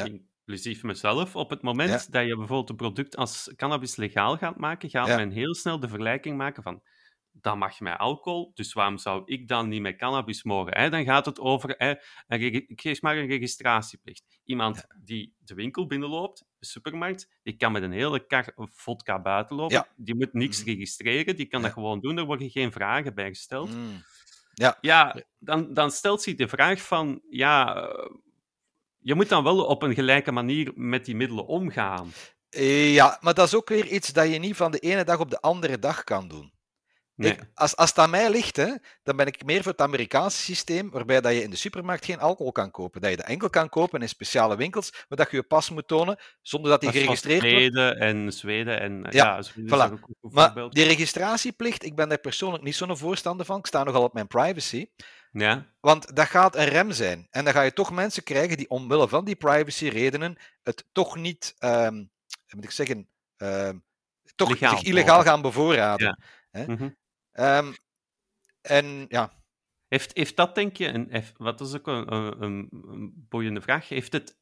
inclusief mezelf, op het moment dat je bijvoorbeeld een product als cannabis legaal gaat maken, gaat men heel snel de vergelijking maken van dan mag met alcohol, dus waarom zou ik dan niet met cannabis mogen? Hè? Dan gaat het over, hè, ik geef maar een registratieplicht. Iemand die de winkel binnenloopt, de supermarkt, die kan met een hele kar vodka buiten lopen. Die moet niks mm. registreren, die kan dat gewoon doen, daar worden geen vragen bij gesteld. Mm. Ja, ja dan, dan stelt zich de vraag van, ja, eh, je moet dan wel op een gelijke manier met die middelen omgaan. Ja, maar dat is ook weer iets dat je niet van de ene dag op de andere dag kan doen. Nee. als, als het aan mij ligt, hè, dan ben ik meer voor het Amerikaanse systeem, waarbij dat je in de supermarkt geen alcohol kan kopen. Dat je de enkel kan kopen in speciale winkels, maar dat je je pas moet tonen, zonder dat die geregistreerd wordt. Zweden en Zweden en... Ja, ja voilà. Maar die registratieplicht, ik ben daar persoonlijk niet zo'n voorstander van. Ik sta nogal op mijn privacy. Ja. Want dat gaat een rem zijn. En dan ga je toch mensen krijgen die omwille van die privacy redenen het toch niet, um, moet ik zeggen, um, toch zich illegaal gaan bevoorraden. Ja. Mm Ehm, en ja. Heeft, heeft dat, denk je, een, wat is ook een, een, een boeiende vraag, heeft het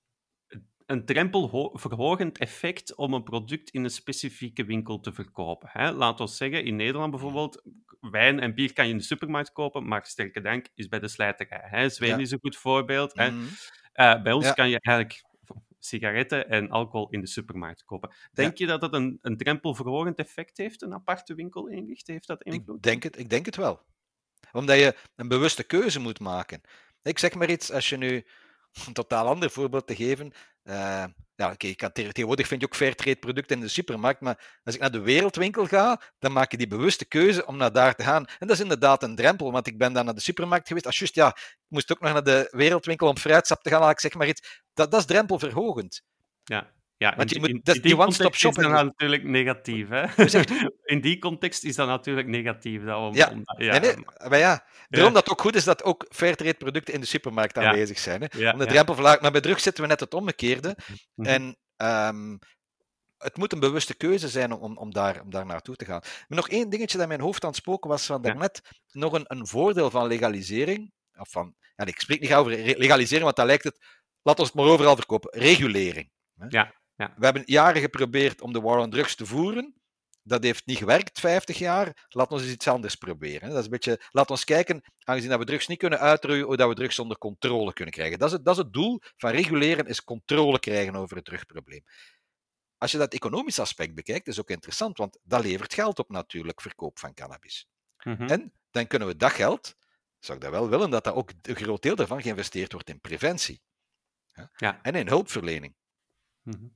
een drempelverhogend effect om een product in een specifieke winkel te verkopen. Hè? Laten we zeggen, in Nederland bijvoorbeeld, wijn en bier kan je in de supermarkt kopen, maar sterke drank is bij de slijterij. Hè? Zweden is een goed voorbeeld. Hè? Mhm. Uh, bij ons kan je eigenlijk sigaretten en alcohol in de supermarkt kopen. Denk je dat dat een, een drempelverhogend effect heeft, een aparte winkel inrichten? Heeft dat invloed? Ik denk het, ik denk het wel. Omdat je een bewuste keuze moet maken. Ik zeg maar iets, als je nu een totaal ander voorbeeld te geven. Uh, ja, okay, tegenwoordig vind je ook fairtrade producten in de supermarkt, maar als ik naar de wereldwinkel ga, dan maak je die bewuste keuze om naar daar te gaan. En dat is inderdaad een drempel, want ik ben dan naar de supermarkt geweest. Als just, ja, ik moest ook nog naar de wereldwinkel om fruitsap te gaan, ik zeg maar iets. Dat, dat is drempelverhogend. Ja. Ja, Want je in, moet, in, dat, in die die one-stop context is dat natuurlijk negatief. Hè? In die context is dat natuurlijk negatief. Dat om, Ja. om- Nee, nee, maar ja, daarom Ja. dat het ook goed is dat ook fairtrade producten in de supermarkt Ja. aanwezig zijn. Hè? Ja, Om de ja. drempel verlagen. Maar bij drugs zitten we net het omgekeerde. Mhm. En ehm, het moet een bewuste keuze zijn om, om, daar, om daar naartoe te gaan. Maar nog één dingetje dat in mijn hoofd aan het spoken was van Ja. daarnet. Nog een, een voordeel van legalisering. Of van, ja, ik spreek niet over legalisering, want dan lijkt het. Laat ons het maar overal verkopen. Regulering. hè. Ja, ja. We hebben jaren geprobeerd om de war on drugs te voeren. Dat heeft niet gewerkt, 50 jaar. Laat ons eens iets anders proberen. Dat is een beetje, laat ons kijken, aangezien dat we drugs niet kunnen uitroeien, hoe dat we drugs onder controle kunnen krijgen. Dat is het, dat is het doel van reguleren, is controle krijgen over het drugprobleem. Als je dat economisch aspect bekijkt, is ook interessant, want dat levert geld op natuurlijk, verkoop van cannabis. Mhm. En dan kunnen we dat geld, zou ik dat wel willen, dat dat ook een groot deel daarvan geïnvesteerd wordt in preventie. Ja. En in hulpverlening. Mhm.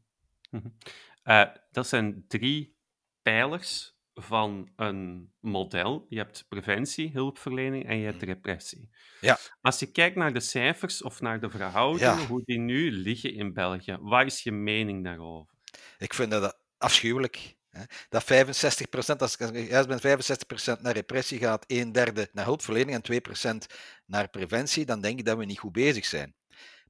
Eh, dat zijn drie pijlers van een model. Je hebt preventie, hulpverlening en je hebt repressie. Ja. Als je kijkt naar de cijfers of naar de verhoudingen, Ja. hoe die nu liggen in België, wat is je mening daarover? Ik vind dat afschuwelijk. Hè. Dat 65%, als ik juist ben, 65% naar repressie gaat, een derde naar hulpverlening en 2% naar preventie, dan denk ik dat we niet goed bezig zijn.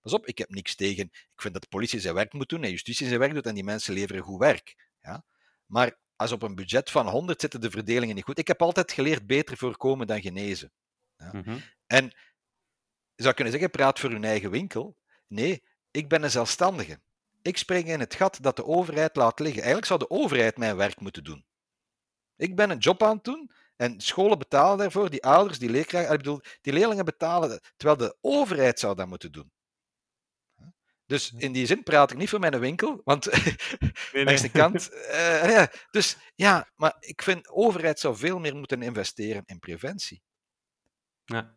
Pas op, ik heb niks tegen. Ik vind dat de politie zijn werk moet doen en justitie zijn werk doet en die mensen leveren goed werk. Ja? Maar als op een budget van 100 zitten de verdelingen niet goed. Ik heb altijd geleerd beter voorkomen dan genezen. Mhm. En je zou kunnen zeggen, praat voor uw eigen winkel. Nee, ik ben een zelfstandige. Ik spring in het gat dat de overheid laat liggen. Eigenlijk zou de overheid mijn werk moeten doen. Ik ben een job aan het doen en scholen betalen daarvoor, die ouders, die leerkrachten, ik bedoel, die leerlingen betalen, terwijl de overheid zou dat moeten doen. Dus in die zin praat ik niet voor mijn winkel, want Nee, langs de nee. kant. eh, ja, dus ja, maar ik vind de overheid zou veel meer moeten investeren in preventie. Ja.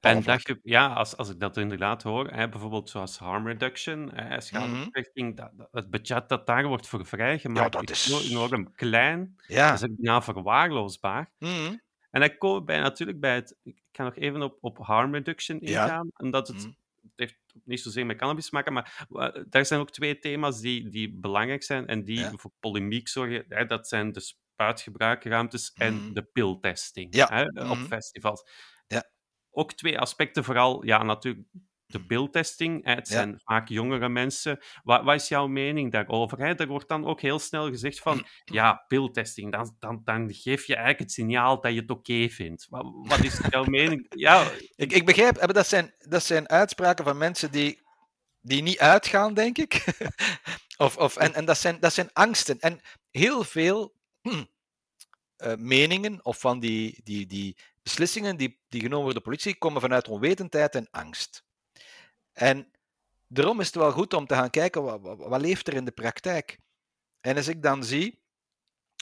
En dat je, ja, als, als ik dat inderdaad hoor, hè, bijvoorbeeld zoals harm reduction, hè, schadeverlichting, dat, dat- het budget dat daar wordt voor vrijgemaakt. Ja, dat is enorm klein. Ja. Dat is bijna verwaarloosbaar. Mhm. En dan komen we bij natuurlijk bij het. Ik ga nog even op, op harm reduction Ja. ingaan. Omdat het, Mhm. het heeft niet zozeer met cannabis te maken, maar daar zijn ook twee thema's die, die belangrijk zijn en die Ja. voor polemiek zorgen. Hè, dat zijn de spuitgebruikruimtes en Mhm. de piltesting Ja. hè, op Mhm. festivals. Ja. Ook twee aspecten, vooral ja, natuurlijk de piltesting. Hè, het Ja. zijn vaak jongere mensen. Wat, wat is jouw mening daarover? Hè? Er wordt dan ook heel snel gezegd van, ja, piltesting, dan, dan, dan geef je eigenlijk het signaal dat je het oké vindt. Wat, wat is jouw mening? Ja, Ik, ik begrijp, dat zijn, dat zijn uitspraken van mensen die, die niet uitgaan, denk ik. of, of, en en dat, zijn, dat zijn angsten. En heel veel hm, eh, meningen of van die, die, die beslissingen die, die genomen worden door de politie komen vanuit onwetendheid en angst. En daarom is het wel goed om te gaan kijken wat, wat, wat leeft er in de praktijk. En als ik dan zie,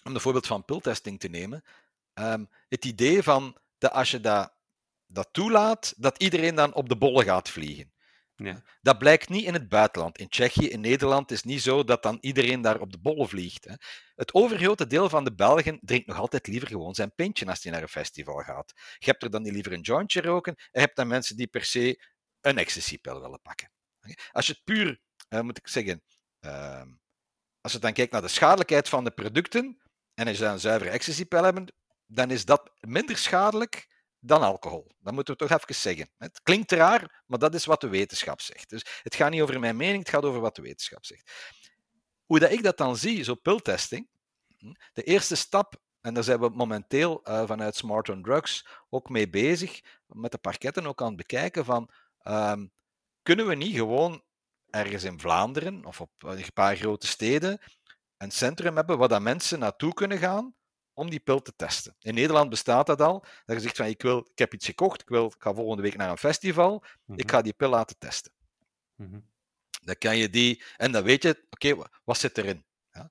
om het voorbeeld van piltesting te nemen, ehm, het idee van dat als je dat dat toelaat, dat iedereen dan op de bollen gaat vliegen. Ja. Dat blijkt niet in het buitenland. In Tsjechië, in Nederland is het niet zo dat dan iedereen daar op de bollen vliegt. Hè. Het overgrote deel van de Belgen drinkt nog altijd liever gewoon zijn pintje als hij naar een festival gaat. Je hebt er dan niet liever een jointje roken, en je hebt dan mensen die per se een ecstasy-pil willen pakken. Als je het puur, eh, moet ik zeggen, ehm, als je dan kijkt naar de schadelijkheid van de producten, en als je dan een zuivere ecstasy-pil hebt, dan is dat minder schadelijk dan alcohol. Dat moeten we toch even zeggen. Het klinkt raar, maar dat is wat de wetenschap zegt. Dus het gaat niet over mijn mening, het gaat over wat de wetenschap zegt. Hoe dat ik dat dan zie, zo piltesting, hm, de eerste stap, en daar zijn we momenteel uh, vanuit Smart on Drugs ook mee bezig, met de parketten ook aan het bekijken van, um, kunnen we niet gewoon ergens in Vlaanderen of op een paar grote steden een centrum hebben waar dat mensen naartoe kunnen gaan om die pil te testen. In Nederland bestaat dat al. Dat je zegt van ik, wil, ik heb iets gekocht, ik, wil, ik ga volgende week naar een festival, ik ga die pil laten testen. Mhm. Dan kan je die, en dan weet je, oké, wat zit erin? Ja?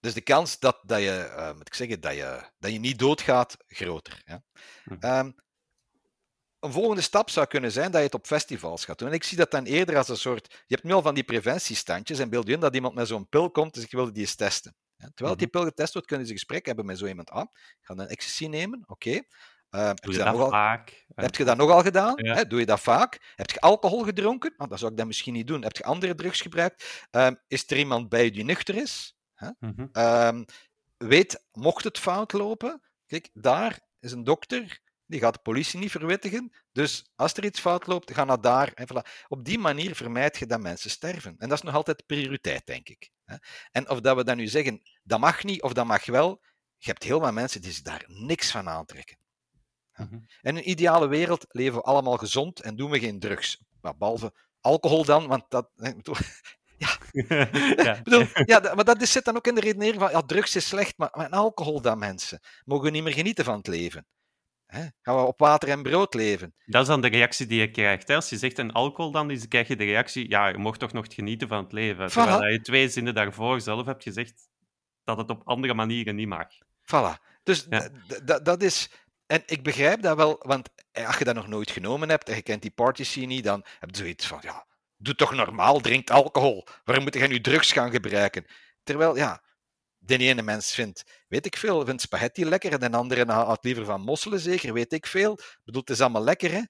Dus de kans dat, dat, je, uh, moet ik zeggen, dat, je, dat je niet doodgaat, groter. Ja? Mhm. Um, een volgende stap zou kunnen zijn dat je het op festivals gaat doen. En ik zie dat dan eerder als een soort. Je hebt nu al van die preventiestandjes en beeld je in dat iemand met zo'n pil komt, dus ik wilde die eens testen. Terwijl die pil getest wordt, kunnen ze een gesprek hebben met zo iemand. Ah, ik ga een ecstasy nemen, oké. Okay. Uh, heb, Doe je dat vaak? heb je dat nogal gedaan? Ja. Hè? Doe je dat vaak? Heb je alcohol gedronken? Nou, dat zou ik dan misschien niet doen. Heb je andere drugs gebruikt? Um, is er iemand bij je die nuchter is? Mhm. Um, weet, mocht het fout lopen, kijk, daar is een dokter, die gaat de politie niet verwittigen. Dus als er iets fout loopt, ga naar daar. En voilà. Op die manier vermijd je dat mensen sterven. En dat is nog altijd prioriteit, denk ik. En of dat we dan nu zeggen, dat mag niet of dat mag wel, je hebt heel wat mensen die zich daar niks van aantrekken. Ja. Mhm. In een ideale wereld leven we allemaal gezond en doen we geen drugs. Maar behalve alcohol dan, want dat... ja. bedoel, ja, dat- maar dat zit dan ook in de redenering van, ja, drugs is slecht, maar, maar alcohol dan, mensen. Mogen we niet meer genieten van het leven? Hè? Gaan we op water en brood leven? Dat is dan de reactie die je krijgt. Hè? Als je zegt een alcohol, dan is, krijg je de reactie: ja, je mocht toch nog genieten van het leven. Terwijl je twee zinnen daarvoor zelf hebt gezegd dat het op andere manieren niet mag. Voilà. Dus Ja. dat is... En ik begrijp dat wel, want eh, als je dat nog nooit genomen hebt en je kent die party scene niet, dan heb je zoiets van, ja, doe toch normaal, drink alcohol. Waarom moet je nu drugs gaan gebruiken? Terwijl, ja, de ene mens vindt, weet ik veel, vindt spaghetti lekker en de andere houdt liever van mosselen, zeker, weet ik veel. Ik bedoel, het is allemaal lekker, hè?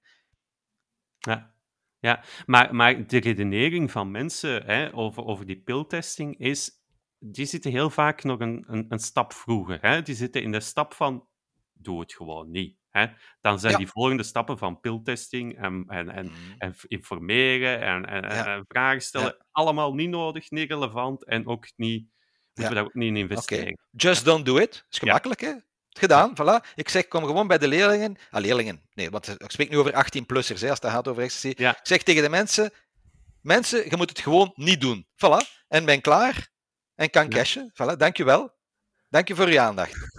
Ja, ja. Maar, maar de redenering van mensen hè, over, over die piltesting is, die zitten heel vaak nog een, een, een stap vroeger. Hè? Die zitten in de stap van, doe het gewoon niet. Hè? Dan zijn Ja. die volgende stappen van piltesting en, en, en, Mm. en f- informeren en, en, en- Ja. en vragen stellen, allemaal niet nodig, niet relevant en ook niet, Ja. we daar ook niet in investeren. Just don't do it. Is gemakkelijk, hè? Gedaan, voilà. Ik zeg, kom gewoon bij de leerlingen. Ah, leerlingen. Nee, want ik spreek nu over 18-plussers, hè, als het gaat over ecstasy. Ik zeg tegen de mensen, mensen, je moet het gewoon niet doen. Voilà. En ben klaar. En kan cashen. Voilà. Dank je wel. Dank je voor je aandacht.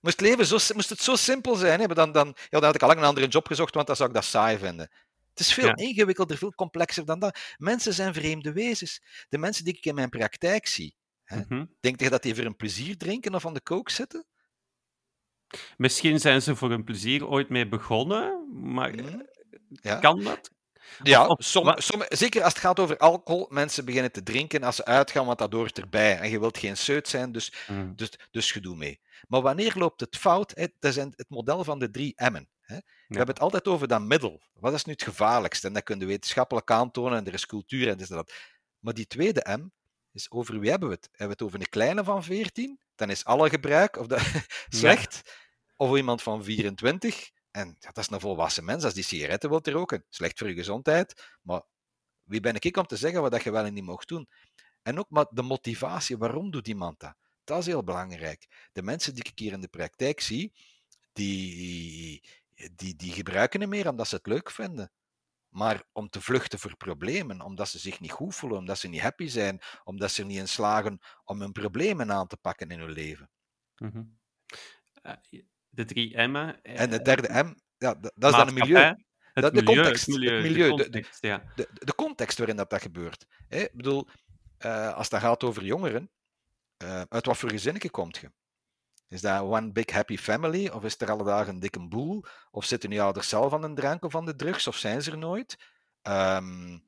Moest, het leven zo, moest het zo simpel zijn, hè, dan, dan, ja, dan had ik al lang een andere job gezocht, want dan zou ik dat saai vinden. Het is veel Ja. ingewikkelder, veel complexer dan dat. Mensen zijn vreemde wezens. De mensen die ik in mijn praktijk zie, Hè? Mhm. denk je dat die voor een plezier drinken of aan de kook zitten? Misschien zijn ze voor hun plezier ooit mee begonnen, maar Hm? Ja. kan dat? Ja, Of- som, wat- som- zeker als het gaat over alcohol. Mensen beginnen te drinken als ze uitgaan, want dat hoort erbij. En je wilt geen seut zijn, dus, Mhm. dus, dus je doet mee. Maar wanneer loopt het fout? Hè? Dat is een- het model van de drie M'en. Hè? We hebben het altijd over dat middel. Wat is nu het gevaarlijkste? En dat kun je wetenschappelijk aantonen en er is cultuur en dit en dat. Maar die tweede M is over wie hebben we het? Hebben we het over een kleine van 14? Dan is alle gebruik of dat, slecht. Of iemand van 24. En ja, dat is een volwassen mens. Als die sigaretten wil roken, slecht voor je gezondheid. Maar wie ben ik om te zeggen wat dat je wel en niet mocht doen? En ook maar de motivatie. Waarom doet iemand dat? Dat is heel belangrijk. De mensen die ik hier in de praktijk zie, die, die, die gebruiken het meer omdat ze het leuk vinden. Maar om te vluchten voor problemen, omdat ze zich niet goed voelen, omdat ze niet happy zijn, omdat ze er niet in slagen om hun problemen aan te pakken in hun leven. Mhm. Eh, de drie M'en. eh, En de derde M, ja, dat, dat is dan een milieu. Het Dat- de milieu, context, het milieu, het de milieu, de- de- context, ja. de, de context waarin dat, dat gebeurt. Hè? Ik bedoel, eh, als het gaat over jongeren, uit wat voor gezinnetje komt je? Is dat one big happy family? Of is er alle dagen een dikke boel? Of zitten die ouders zelf aan de drank of aan de drugs? Of zijn ze er nooit? Ehm,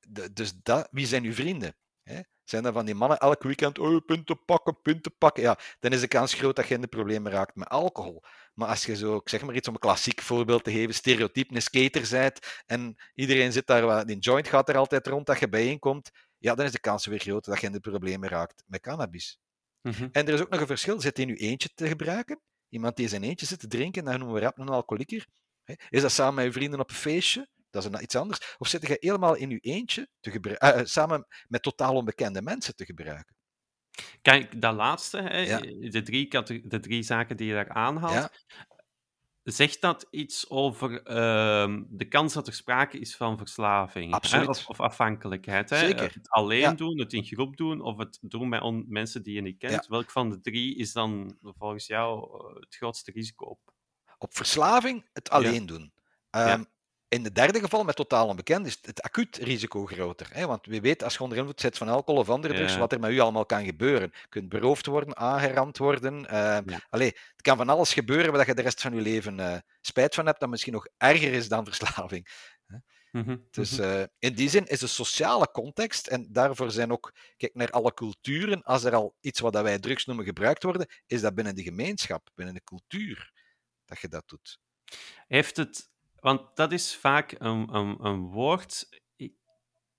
de- dus dat, wie zijn uw vrienden? Hè? Zijn dat van die mannen elk weekend, oh, punten pakken, punten pakken? Ja, dan is de kans groot dat je in de problemen raakt met alcohol. Maar als je zo, ik zeg maar iets om een klassiek voorbeeld te geven, stereotyp een skater bent en iedereen zit daar, die joint gaat er altijd rond dat je bijeenkomt, ja, dan is de kans weer groot dat je in de problemen raakt met cannabis. Mhm. En er is ook nog een verschil, zit hij in uw eentje te gebruiken? Iemand die in zijn eentje zit te drinken, dat noemen we rap een alcoholieker. Is dat samen met je vrienden op een feestje? Dat is iets anders. Of zit je helemaal in uw eentje te gebruiken, samen met totaal onbekende mensen te gebruiken? Kijk, dat laatste, hè, Ja. de, drie de drie zaken die je daar aanhaalt, Ja. Zegt dat iets over ehm, de kans dat er sprake is van verslaving? hè, Absoluut. Of, of afhankelijkheid? Hè? Zeker. Het alleen Ja. doen, het in groep doen of het doen met on- mensen die je niet kent. Ja. Welk van de drie is dan volgens jou eh, het grootste risico op? Op verslaving het alleen doen. Ehm, In het derde geval, met totaal onbekend, is het acuut risico groter. Hè? Want wie weet, als je onder invloed zit van alcohol of andere drugs, Ja. wat er met u allemaal kan gebeuren. Je kunt beroofd worden, aangerand worden. Ja. allee, het kan van alles gebeuren waar je de rest van je leven eh, spijt van hebt, dat misschien nog erger is dan verslaving. Mhm, Dus mhm. eh, in die zin is de sociale context, en daarvoor zijn ook, kijk naar alle culturen, als er al iets wat wij drugs noemen gebruikt worden, is dat binnen de gemeenschap, binnen de cultuur, dat je dat doet. Heeft het, want dat is vaak een, een, een woord. Ik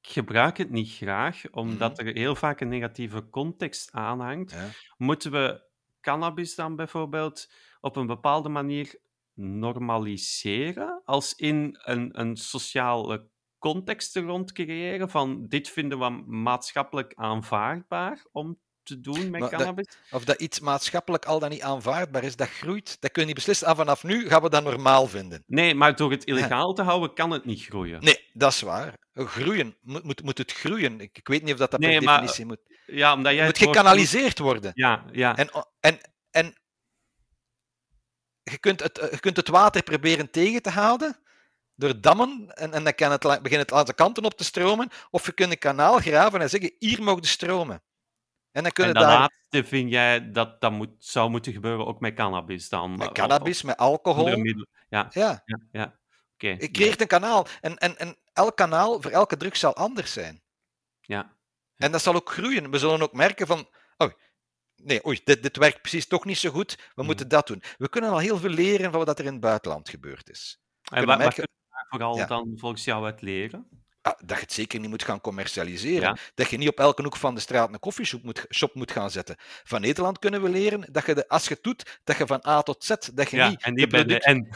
gebruik het niet graag, omdat er heel vaak een negatieve context aanhangt. Ja. Moeten we cannabis dan bijvoorbeeld op een bepaalde manier normaliseren? Als in een, een sociale context er rond creëren van dit vinden we maatschappelijk aanvaardbaar om te doen met Maar dat- cannabis? Of dat iets maatschappelijk al dan niet aanvaardbaar is, dat groeit, dat kun je niet beslissen. Ah, vanaf nu gaan we dat normaal vinden. Nee, maar door het illegaal te houden kan het niet groeien. Nee, dat is waar. Groeien, moet, moet, moet het groeien? Ik, ik weet niet of dat, dat per Nee, maar- definitie moet. Ja, omdat jij Het moet woord- gekanaliseerd worden. Ja, ja. En, en, en je, kunt het, je kunt het water proberen tegen te houden door dammen en, en dan kan het, begint het aan de kanten op te stromen. Of je kunt een kanaal graven en zeggen, hier mag de stromen. En dan En kunnen dat daar laatste vind jij dat dat moet, zou moeten gebeuren ook met cannabis dan? met Of- cannabis, met alcohol. Ja, Ja, ja, ja. Oké. je creëert een kanaal. En, en, en elk kanaal voor elke druk zal anders zijn. Ja. En dat zal ook groeien. We zullen ook merken van, oh, nee, oei, dit, dit werkt precies toch niet zo goed, we Mhm. moeten dat doen. We kunnen al heel veel leren van wat er in het buitenland gebeurd is. En kunnen wat, merken- vooral Ja. dan volgens jou uit leren? Ah, dat je het zeker niet moet gaan commercialiseren. Ja. Dat je niet op elke hoek van de straat een koffieshop moet, shop moet gaan zetten. Van Nederland kunnen we leren dat je, de, als je het doet, dat je van A tot Z, dat je Ja, niet en de, niet bij de N.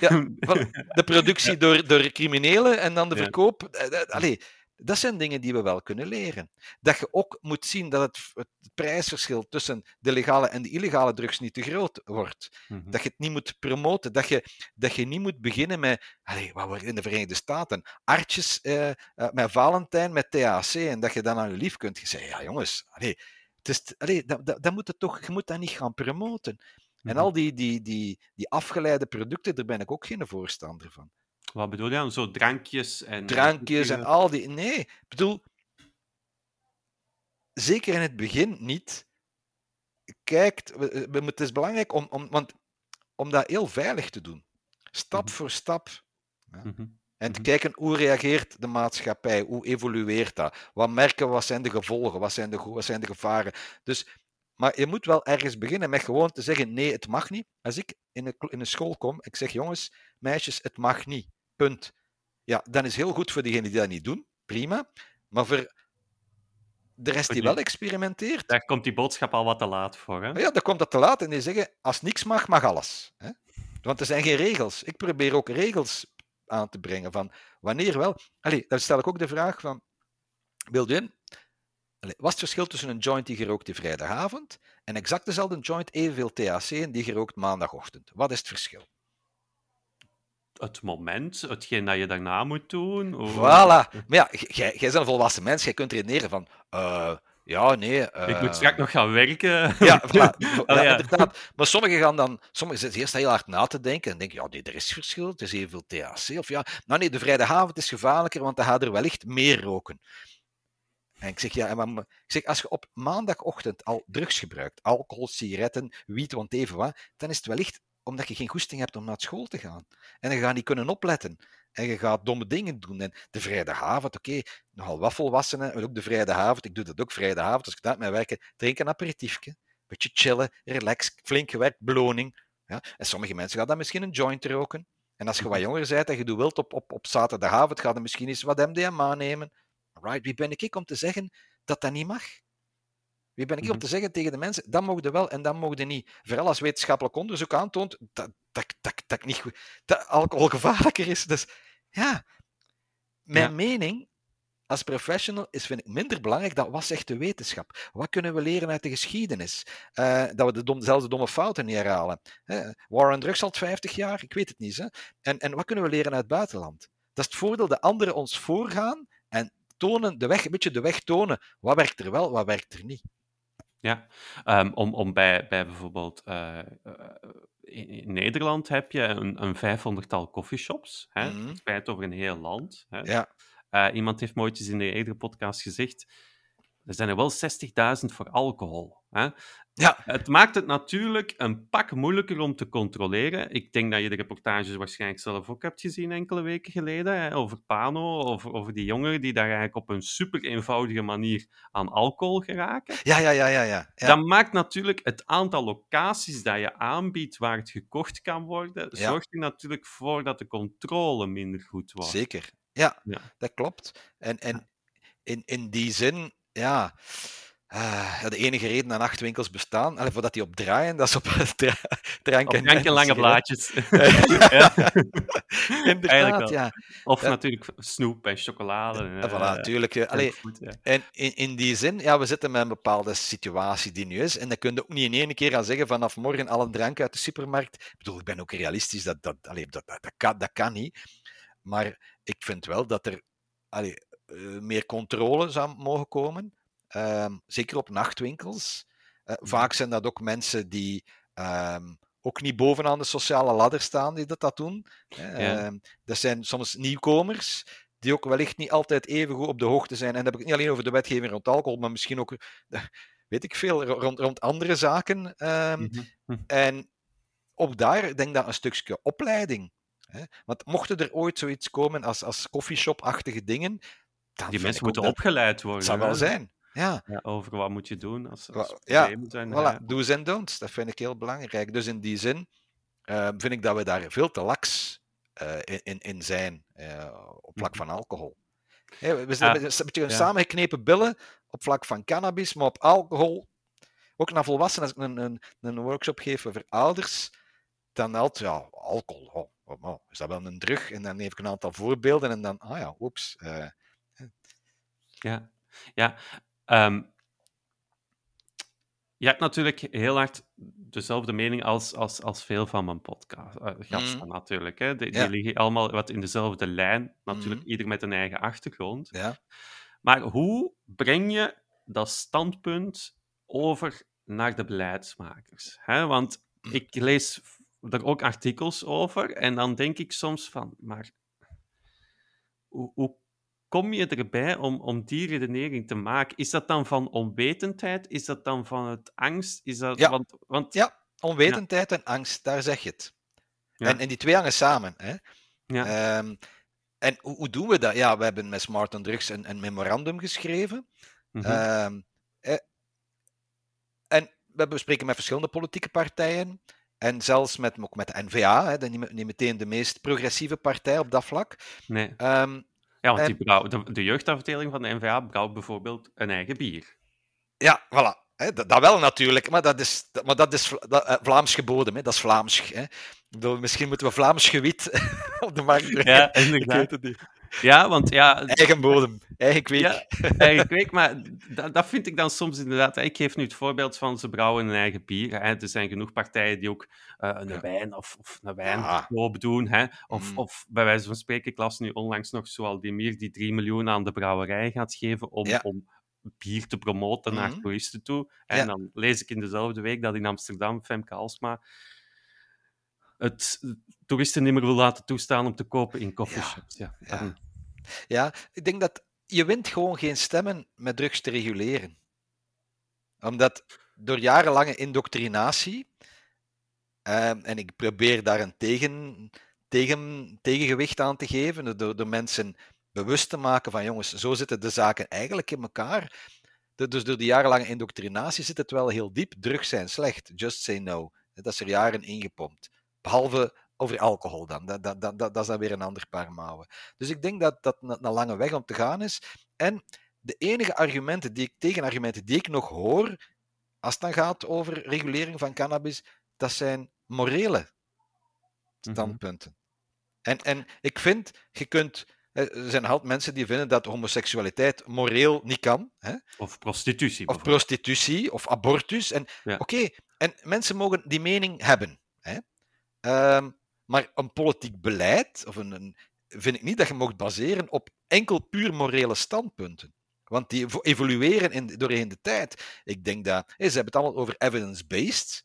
Ja, van de productie door, door criminelen en dan de verkoop. eh, eh, Allee, dat zijn dingen die we wel kunnen leren. Dat je ook moet zien dat het, het prijsverschil tussen de legale en de illegale drugs niet te groot wordt. Mhm. Dat je het niet moet promoten. Dat je, dat je niet moet beginnen met, allee, wat wordt in de Verenigde Staten, artjes eh, eh, met Valentijn, met THC, en dat je dan aan je lief kunt zeggen, ja jongens, allee, het is, dat, dat, dat moet het toch, je moet dat niet gaan promoten. En Mhm. al die, die, die, die afgeleide producten, daar ben ik ook geen voorstander van. Wat bedoel je dan? Zo drankjes en... Drankjes en al die. Nee, ik bedoel, zeker in het begin niet. Kijkt, we- we- het is belangrijk om, om, want, om dat heel veilig te doen. Stap Mhm. voor stap. Mhm. En te Mhm. kijken hoe reageert de maatschappij, hoe evolueert dat, wat merken we, wat zijn de gevolgen, wat zijn de, wat zijn de gevaren. Dus, maar je moet wel ergens beginnen met gewoon te zeggen, nee, het mag niet. Als ik in een, in een school kom, ik zeg, jongens, meisjes, het mag niet. Punt. Ja, dan is heel goed voor diegenen die dat niet doen, prima. Maar voor de rest die wel experimenteert, Daar komt die boodschap al wat te laat voor, hè? ja, dan komt dat te laat en die zeggen, als niks mag, mag alles. Hè? Want er zijn geen regels. Ik probeer ook regels aan te brengen van wanneer wel. Allee, dan stel ik ook de vraag van, wil je, allee, wat is het verschil tussen een joint die gerookt die vrijdagavond en exact dezelfde joint evenveel THC en die gerookt maandagochtend? Wat is het verschil? Het moment, hetgeen dat je daarna moet doen. of- Voilà. Maar ja, jij jij bent een volwassen mens, jij kunt redeneren van, eh, ja, nee... Ik eh, moet straks nog gaan werken. Ja, voilà. ja. inderdaad. Maar sommigen gaan dan, sommigen zitten eerst heel hard na te denken en denken, ja, nee, er is verschil, het is evenveel THC. Of ja, nou nee, de vrijdagavond is gevaarlijker, want dan gaat er wellicht meer roken. En ik zeg, ja, maar- ik zeg, als je op maandagochtend al drugs gebruikt, alcohol, sigaretten, wiet, want even wat, dan is het wellicht omdat je geen goesting hebt om naar school te gaan. En je gaat niet kunnen opletten. En je gaat domme dingen doen. En de vrijdagavond, oké, nogal wat volwassenen, maar ook de vrijdagavond, ik doe dat ook vrijdagavond, als ik daar met werken, drink een aperitiefje, beetje chillen, relax, flink gewerkt, beloning. Ja? En sommige mensen gaan dan misschien een joint roken. En als je wat jonger bent en je doet wilt op, op, op zaterdagavond, ga je misschien eens wat MDMA nemen. Right, wie ben ik om te zeggen dat dat niet mag? Wie ben ik om Mhm. te zeggen tegen de mensen, dat mogen wel en dat mogen niet. Vooral als wetenschappelijk onderzoek aantoont dat, dat, dat, dat, niet goed, dat alcohol gevaarlijker is. Dus ja, mijn Ja. mening als professional is, vind ik, minder belangrijk dan wat zegt de wetenschap. Wat kunnen we leren uit de geschiedenis? Uh, dat we de dom, dezelfde domme fouten niet herhalen. Uh, war on drugs al 50 jaar, ik weet het niet. Hè? En, en wat kunnen we leren uit het buitenland? Dat is het voordeel dat anderen ons voorgaan en tonen, de weg, een beetje de weg tonen. Wat werkt er wel, wat werkt er niet? Ja, um, om, om bij, bij bijvoorbeeld uh, in, in, Nederland heb je een, een vijfhonderdtal coffeeshops, hè, mm -hmm. over een heel land. Hè. Ja. Uh, iemand heeft mooitjes in de eerdere podcast gezegd, er zijn er wel 60.000 voor alcohol. Hè? Ja. Het maakt het natuurlijk een pak moeilijker om te controleren. Ik denk dat je de reportages waarschijnlijk zelf ook hebt gezien enkele weken geleden, hè, over Pano, over, over die jongeren die daar eigenlijk op een super eenvoudige manier aan alcohol geraken. Ja, ja, ja, ja. ja. ja. Dat maakt natuurlijk het aantal locaties dat je aanbiedt waar het gekocht kan worden, zorgt er natuurlijk voor dat de controle minder goed wordt. Zeker. Ja, Ja. dat klopt. En, en in, in die zin, ja, ah, ja, de enige reden dat nachtwinkels bestaan, allee, voordat die op draaien, dat is op drank en drank en lange blaadjes. ja. Ja. Inderdaad, Eigenlijk wel. ja. Of Ja. natuurlijk snoep en chocolade. en, En voilà, eh, natuurlijk. eh, allee, ja. En in, in die zin, ja, we zitten met een bepaalde situatie die nu is. En dan kun je ook niet in één keer gaan zeggen vanaf morgen alle drank uit de supermarkt. Ik bedoel, ik ben ook realistisch, dat, dat, allee, dat, dat, dat, kan, dat kan niet. Maar ik vind wel dat er allee, eh, meer controle zou mogen komen. Ehm, zeker op nachtwinkels. Eh, vaak zijn dat ook mensen die ehm, ook niet bovenaan de sociale ladder staan die dat, dat doen. Ja. Ehm, dat zijn soms nieuwkomers die ook wellicht niet altijd even goed op de hoogte zijn. En dan heb ik het niet alleen over de wetgeving rond alcohol, maar misschien ook, eh, weet ik veel, ro- rond, rond andere zaken. Mhm. Hm. En ook daar denk ik dat een stukje opleiding. Hè? Want mochten er ooit zoiets komen als, als coffeeshop-achtige dingen, dan Die mensen moeten dat- opgeleid worden. Het zou wel zijn. Ja, Ja, over wat moet je doen als, als ja, problemen zijn. ja. voilà. Do's en don'ts. Dat vind ik heel belangrijk. Dus in die zin eh, vind ik dat we daar veel te laks eh, in, in, zijn eh, op vlak Mhm. van alcohol. Hè, we zijn Ja, een beetje een ja. samengeknepen billen op vlak van cannabis, maar op alcohol, ook naar volwassenen, als ik een, een, een workshop geef over ouders, dan altijd, ja, alcohol, oh, oh, oh, is dat wel een drug? En dan geef ik een aantal voorbeelden en dan, ah ja, oeps. Ja, ja. ehm, je hebt natuurlijk heel hard dezelfde mening als, als, als veel van mijn podcast, eh, gasten Mhm. natuurlijk. Hè. Die, die liggen allemaal wat in dezelfde lijn, natuurlijk Mhm. ieder met een eigen achtergrond. ja. Maar hoe breng je dat standpunt over naar de beleidsmakers? Hè? Want ik lees er ook artikels over en dan denk ik soms van, maar hoe, hoe kom je erbij om, om die redenering te maken? Is dat dan van onwetendheid? Is dat dan van het angst? Is dat, Ja. Want, want, Ja. Onwetendheid en angst, daar zeg je het. Ja. En, en die twee hangen samen. Hè? Ja. Ehm, en hoe, hoe doen we dat? Ja, we hebben met Smart on Drugs een, een memorandum geschreven. mhm, Ehm, eh, en we bespreken met verschillende politieke partijen. En zelfs met, ook met de NVA, hè, de, niet, niet meteen de meest progressieve partij op dat vlak. nee. Ehm, Ja, want die brouw, de, de jeugdafdeling van de NVA brouwt bijvoorbeeld een eigen bier. ja, voilà. Dat, dat wel natuurlijk, maar dat is, maar dat is dat, eh, Vlaams geboden. Hè, dat is Vlaams. Hè. Bedoel, misschien moeten we Vlaams gewiet op de markt brengen. Ja, Ik inderdaad. weet het niet. Ja, want ja, Eigen bodem, eigen kweek. Ja, eigen kweek, maar dat, dat vind ik dan soms inderdaad. Ik geef nu het voorbeeld van ze brouwen een eigen bier. Hè. Er zijn genoeg partijen die ook eh, een Ja. wijn of, of een wijn Ja. doen. Hè. Of, Mm. of bij wijze van spreken, ik las nu onlangs nog Zoaldemir die 3 miljoen aan de brouwerij gaat geven om, om bier te promoten naar Mhm. toeristen toe. En dan lees ik in dezelfde week dat in Amsterdam Femke Alsma het toeristen niet meer wil laten toestaan om te kopen in coffeeshops. Ja. Ja. Ja, ik denk dat je wint gewoon geen stemmen met drugs te reguleren. Omdat door jarenlange indoctrinatie, ehm, en ik probeer daar een tegen, tegen, tegengewicht aan te geven, door, door mensen bewust te maken van jongens, zo zitten de zaken eigenlijk in elkaar. Dus door die jarenlange indoctrinatie zit het wel heel diep. Drugs zijn slecht, just say no. Dat is er jaren ingepompt. Behalve over alcohol dan. Dat, dat, dat, dat, is dan weer een ander paar mouwen. Dus ik denk dat dat een, een lange weg om te gaan is. En de enige argumenten die ik, tegenargumenten die ik nog hoor, als het dan gaat over regulering van cannabis, dat zijn morele Mhm. standpunten. En, en ik vind, je kunt Er zijn altijd mensen die vinden dat homoseksualiteit moreel niet kan. Hè? Of prostitutie. Of prostitutie, of abortus. En Ja. oké, en mensen mogen die mening hebben. Hè? Ehm, maar een politiek beleid, of een, een, vind ik niet dat je mocht baseren op enkel puur morele standpunten. Want die evo- evolueren in, doorheen de tijd. Ik denk dat, ze hebben het allemaal over evidence-based.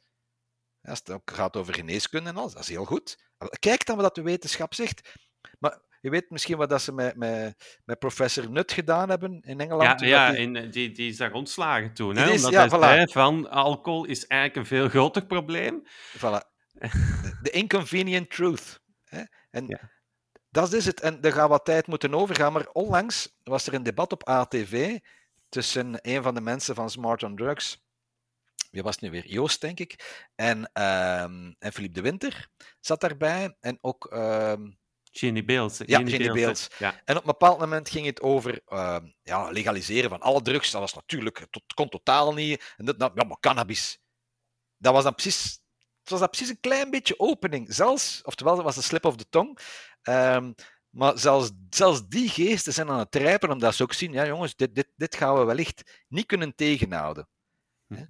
Als het ook gaat over geneeskunde en alles, dat is heel goed. Kijk dan wat de wetenschap zegt. Maar je weet misschien wat dat ze met, met, met professor Nut gedaan hebben in Engeland. Ja, ja die- en eh, die, die is daar ontslagen toen. Hè? is- Omdat ja, hij voilà. zei van alcohol is eigenlijk een veel groter probleem. Voilà. De, inconvenient truth. Hè? En Ja. dat is het. En er gaat wat tijd moeten overgaan. Maar onlangs was er een debat op ATV tussen een van de mensen van Smart on Drugs. Wie was het nu weer? Joost, denk ik. En, ehm en Philippe de Winter zat daarbij. En ook. ehm, Jenny Beels. Ja, Jenny Beels. Ja. en op een bepaald moment ging het over ehm, ja, legaliseren van alle drugs. Dat was natuurlijk, het kon totaal niet. En dat, dat, ja, maar cannabis. Dat was dan precies, het was dan precies een klein beetje opening. Zelfs, oftewel, dat was een slip of the tongue. Ehm, maar zelfs, zelfs die geesten zijn aan het rijpen, omdat ze ook zien, ja jongens, dit, dit, dit gaan we wellicht niet kunnen tegenhouden. Hè?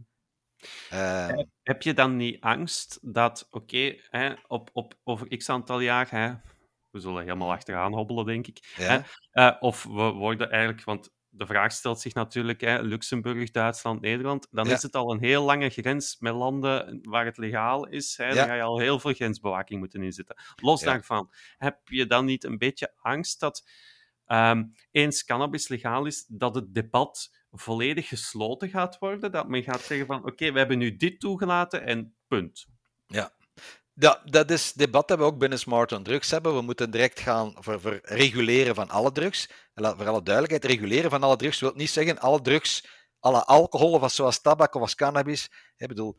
Ehm, Heb je dan niet angst dat, oké, hè, op, op, over x aantal jaar, hè, we zullen helemaal achteraan hobbelen, denk ik. ja, Eh, of we worden eigenlijk, want de vraag stelt zich natuurlijk, hè, Luxemburg, Duitsland, Nederland, dan Ja. is het al een heel lange grens met landen waar het legaal is. Hè, Ja. Dan ga je al heel veel grensbewaking moeten inzetten. Los Ja. daarvan, heb je dan niet een beetje angst dat ehm, eens cannabis legaal is, dat het debat volledig gesloten gaat worden? Dat men gaat zeggen van, oké, we hebben nu dit toegelaten en punt. Ja, dat is debat dat we ook binnen Smart on Drugs hebben. We moeten direct gaan voor, voor reguleren van alle drugs. En voor alle duidelijkheid, reguleren van alle drugs wil niet zeggen alle drugs, alle alcohol, of als- zoals tabak of als cannabis. Ik bedoel,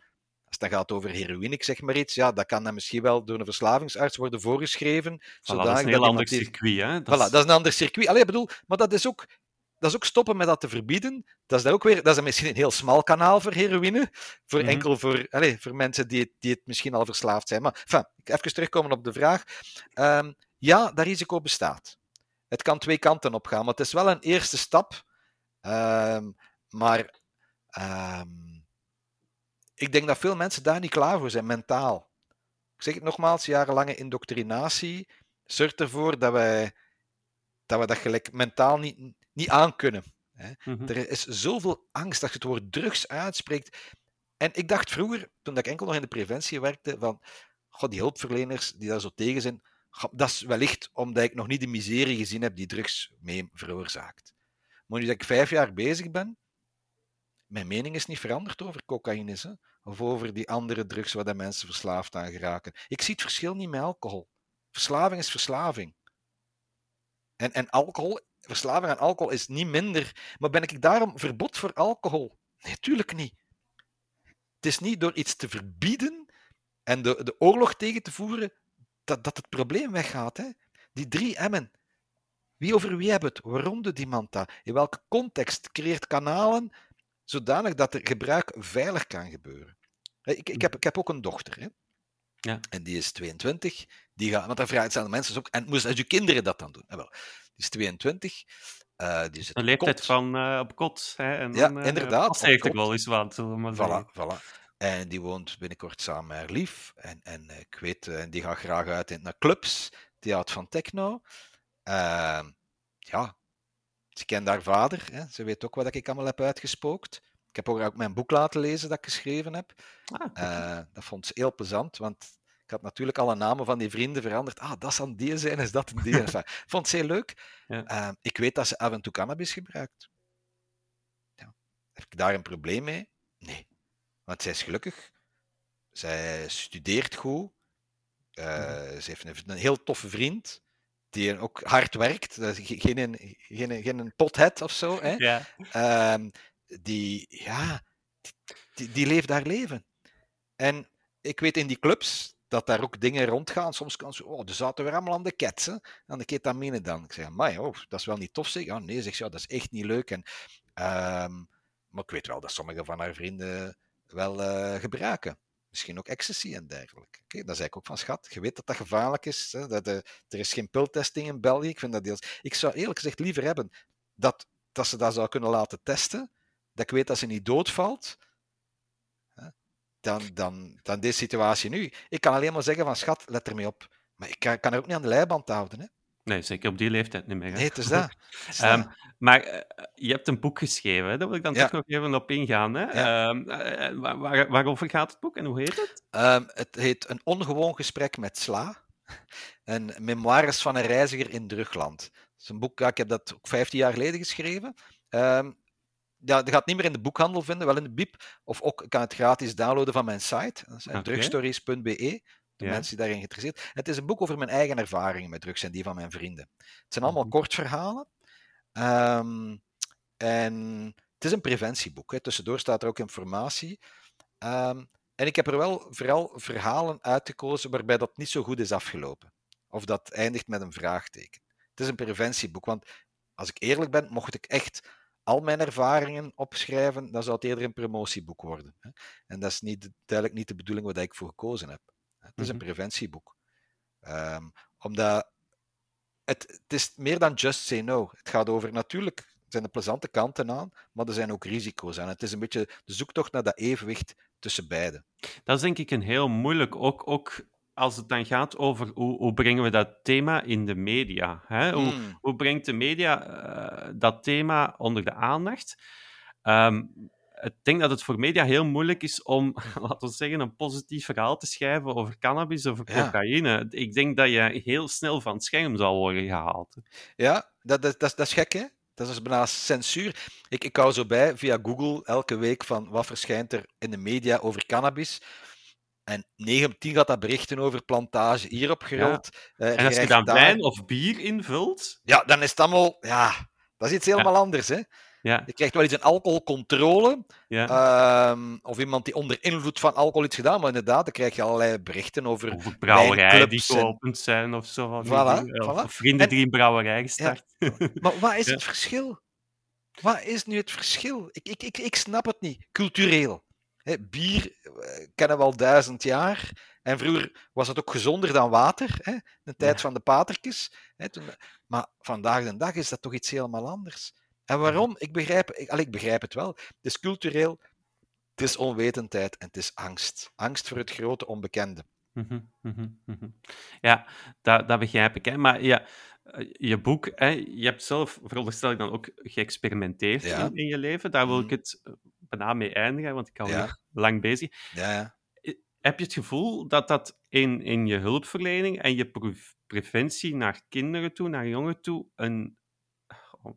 als het dan gaat over heroïne, ik zeg maar iets, ja, dat kan dan misschien wel door een verslavingsarts worden voorgeschreven. Voilà, dat is een heel ander circuit. Hè? Voilà, dat is een ander circuit. Allee, ik bedoel, maar dat is ook, dat is ook stoppen met dat te verbieden. Dat is, daar ook weer, dat is misschien een heel smal kanaal voor heroïne. Voor Mhm. enkel voor, allee, voor mensen die, het- die het misschien al verslaafd zijn. Maar enfin, even terugkomen op de vraag. Ehm, ja, dat risico bestaat. Het kan twee kanten op gaan, maar het is wel een eerste stap. Ehm, maar ehm, ik denk dat veel mensen daar niet klaar voor zijn, mentaal. Ik zeg het nogmaals, jarenlange indoctrinatie zorgt ervoor dat wij dat, we dat gelijk mentaal niet, niet aankunnen. Mhm. Er is zoveel angst als je het woord drugs uitspreekt. En ik dacht vroeger, toen ik enkel nog in de preventie werkte, van god, die hulpverleners die daar zo tegen zijn, god, dat is wellicht omdat ik nog niet de miserie gezien heb die drugs mee veroorzaakt. Maar nu dat ik vijf jaar bezig ben, mijn mening is niet veranderd over cocaïne hè, of over die andere drugs waar de mensen verslaafd aan geraken. Ik zie het verschil niet met alcohol. Verslaving is verslaving. En, en alcohol, verslaving aan alcohol is niet minder. Maar ben ik daarom verbod voor alcohol? Nee, tuurlijk niet. Het is niet door iets te verbieden en de, de oorlog tegen te voeren dat, dat het probleem weggaat. Hè? Die drie M'en. Wie over wie hebben het? Waarom doet iemand dat? In welke context creëert kanalen zodanig dat er gebruik veilig kan gebeuren? Ik, ik, heb, ik heb ook een dochter. Hè? Ja. En die is 22. Die gaat, want dan vraagt aan de mensen ook. En moesten uw kinderen dat dan doen? En wel, die is 22. eh, die zit Een op leeftijd kot. van eh, op kot. Hè, en Ja, dan, eh, inderdaad, op er kot. wel eens wat. Voilà, voilà. En die woont binnenkort samen met haar lief. En, en eh, ik weet, eh, die gaat graag uit in- naar clubs. Die houdt van techno. Ehm, ja, ze kent haar vader. Hè. Ze weet ook wat ik allemaal heb uitgespookt. Ik heb ook mijn boek laten lezen dat ik geschreven heb. Ah, dat vond ze heel plezant, want had natuurlijk alle namen van die vrienden veranderd. Ah, dat zal die zijn, is dat een die? Enfin, vond ze heel leuk. Ja. Eh, ik weet dat ze af en toe cannabis gebruikt. Ja. Heb ik daar een probleem mee? Nee. Want zij is gelukkig. Zij studeert goed. Eh, Ze heeft een, een heel toffe vriend. Die ook hard werkt. Dat is ge- geen, geen, geen pothead of zo. Hè? ja. Ehm, die, ja, die, die leeft haar leven. En ik weet in die clubs dat daar ook dingen rondgaan. Soms kan ze, oh, er zaten weer allemaal aan de ketsen. Aan de ketamine dan. Ik zeg, maar oh, dat is wel niet tof zeg. Ja, nee, zeg ze, ja, dat is echt niet leuk. En, ehm, maar ik weet wel dat sommige van haar vrienden wel eh, gebruiken. misschien ook ecstasy en dergelijke. Oké, dan zei ik ook van schat, je weet dat dat gevaarlijk is. Hè? Dat, er is geen piltesting in België. Ik vind dat deels. Ik zou eerlijk gezegd liever hebben dat, dat ze dat zou kunnen laten testen. Dat ik weet dat ze niet doodvalt. Dan, dan, dan deze situatie nu. Ik kan alleen maar zeggen van schat, let ermee op. Maar ik kan, kan er ook niet aan de leiband houden. Hè? Nee, zeker op die leeftijd niet meer. Hè? Nee, het is dat. Het is Ehm, dat. maar eh, je hebt een boek geschreven, hè? daar wil ik dan Ja. toch nog even op ingaan. Hè? Ja. Ehm, eh, waar, waar- waarover gaat het boek en hoe heet het? Ehm, het heet Een ongewoon gesprek met Sla. Een memoires van een reiziger in Drugland. Dat is een boek, ik heb dat ook 15 jaar geleden geschreven. Ja, je gaat het niet meer in de boekhandel vinden, wel in de bieb. Of ook ik kan het gratis downloaden van mijn site. Dat is Oké. drugstories.be. De Ja. mensen die daarin geïnteresseerd Het is een boek over mijn eigen ervaringen met drugs en die van mijn vrienden. Het zijn allemaal Mhm. kortverhalen. Ehm, en het is een preventieboek. Hè. Tussendoor staat er ook informatie. Ehm, en ik heb er wel vooral verhalen uitgekozen waarbij dat niet zo goed is afgelopen. Of dat eindigt met een vraagteken. Het is een preventieboek, want als ik eerlijk ben, mocht ik echt al mijn ervaringen opschrijven, dan zou het eerder een promotieboek worden. Hè. En dat is niet, duidelijk niet de bedoeling waar ik voor gekozen heb. Het is een Mhm. preventieboek. Ehm, omdat het, het is meer dan just say no. Het gaat over, natuurlijk zijn er plezante kanten aan, maar er zijn ook risico's aan. Het is een beetje de zoektocht naar dat evenwicht tussen beide. Dat is denk ik een heel moeilijk, ook, ook als het dan gaat over hoe, hoe brengen we dat thema in de media. Hè? Hoe, Mm, hoe brengt de media eh, dat thema onder de aandacht? Ehm, ik denk dat het voor media heel moeilijk is om, laten we zeggen, een positief verhaal te schrijven over cannabis, Ja. cocaïne. Ik denk dat je heel snel van het scherm zal worden gehaald. Ja, dat, dat, dat, dat is gek, hè? Dat is bijna censuur. Ik, ik hou zo bij via Google elke week van wat verschijnt er in de media over cannabis. En 9 op 10 gaat dat berichten over plantage hierop gerold. eh, En als je dan daar. wijn of bier invult, Ja, dan is het allemaal... Ja, dat is iets helemaal anders, hè? ja, Je krijgt wel iets een alcoholcontrole, ja, ehm, of iemand die onder invloed van alcohol iets gedaan, maar inderdaad, dan krijg je allerlei berichten over... of een brouwerij die en- geopend zijn of zo. die Voilà. Of, voilà. of vrienden En- die een brouwerij gestart. Maar wat is Ja. het verschil? Wat is nu het verschil? Ik, ik, ik, ik snap het niet. Cultureel. Bier eh, kennen we al duizend jaar. En vroeger was het ook gezonder dan water. Hè? De tijd Ja. van de patertjes. Hè, toen, maar vandaag de dag is dat toch iets helemaal anders. En waarom? Ik begrijp, ik, allee, ik begrijp het wel. Het is cultureel, het is onwetendheid en het is angst. Angst voor het grote onbekende. Mhm, mhm, mhm. Ja, dat, dat begrijp ik. Hè. Maar ja, eh, je boek, hè, je hebt zelf, veronderstel ik dan ook, geëxperimenteerd Ja. in, in je leven. Daar wil ik Mhm. het eh, bijna mee eindigen, want ik Ja. nog lang bezig. Ja, ja. Heb je het gevoel dat dat in, in je hulpverlening en je pre- preventie naar kinderen toe, naar jongeren toe, een, oh,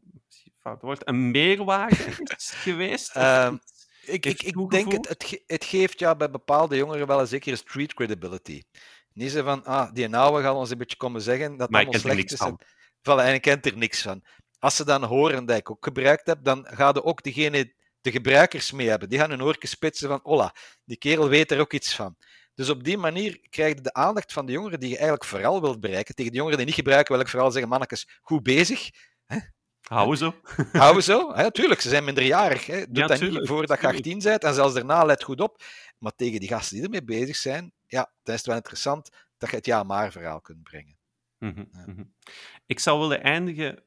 fout woord, een meerwaarde is geweest? Iets? Ik, ik, ik denk het, het, ge- het geeft ja, bij bepaalde jongeren wel een zekere street credibility. Niet zo van, ah, die oude gaat ons een beetje komen zeggen dat het allemaal er slecht niks is. van. En, voilà, en ik ken er niks van. Als ze dan horen dat ik ook gebruikt heb, dan gaan ook degene, de gebruikers mee hebben. Die gaan hun oortjes spitsen van, hola, die kerel weet er ook iets van. Dus op die manier krijg je de aandacht van de jongeren die je eigenlijk vooral wilt bereiken. Tegen de jongeren die niet gebruiken, wil ik vooral zeggen, mannetjes, goed bezig. Hou zo. Hou zo. Hè, tuurlijk, ze zijn minderjarig. Hè. Doe Ja, dat niet voordat je tuurlijk. 18 bent. En zelfs daarna, let goed op. Maar tegen die gasten die ermee bezig zijn, ja, dan is het wel interessant dat je het ja-maar-verhaal kunt brengen. Mhm, Ja. mhm. Ik zou willen eindigen,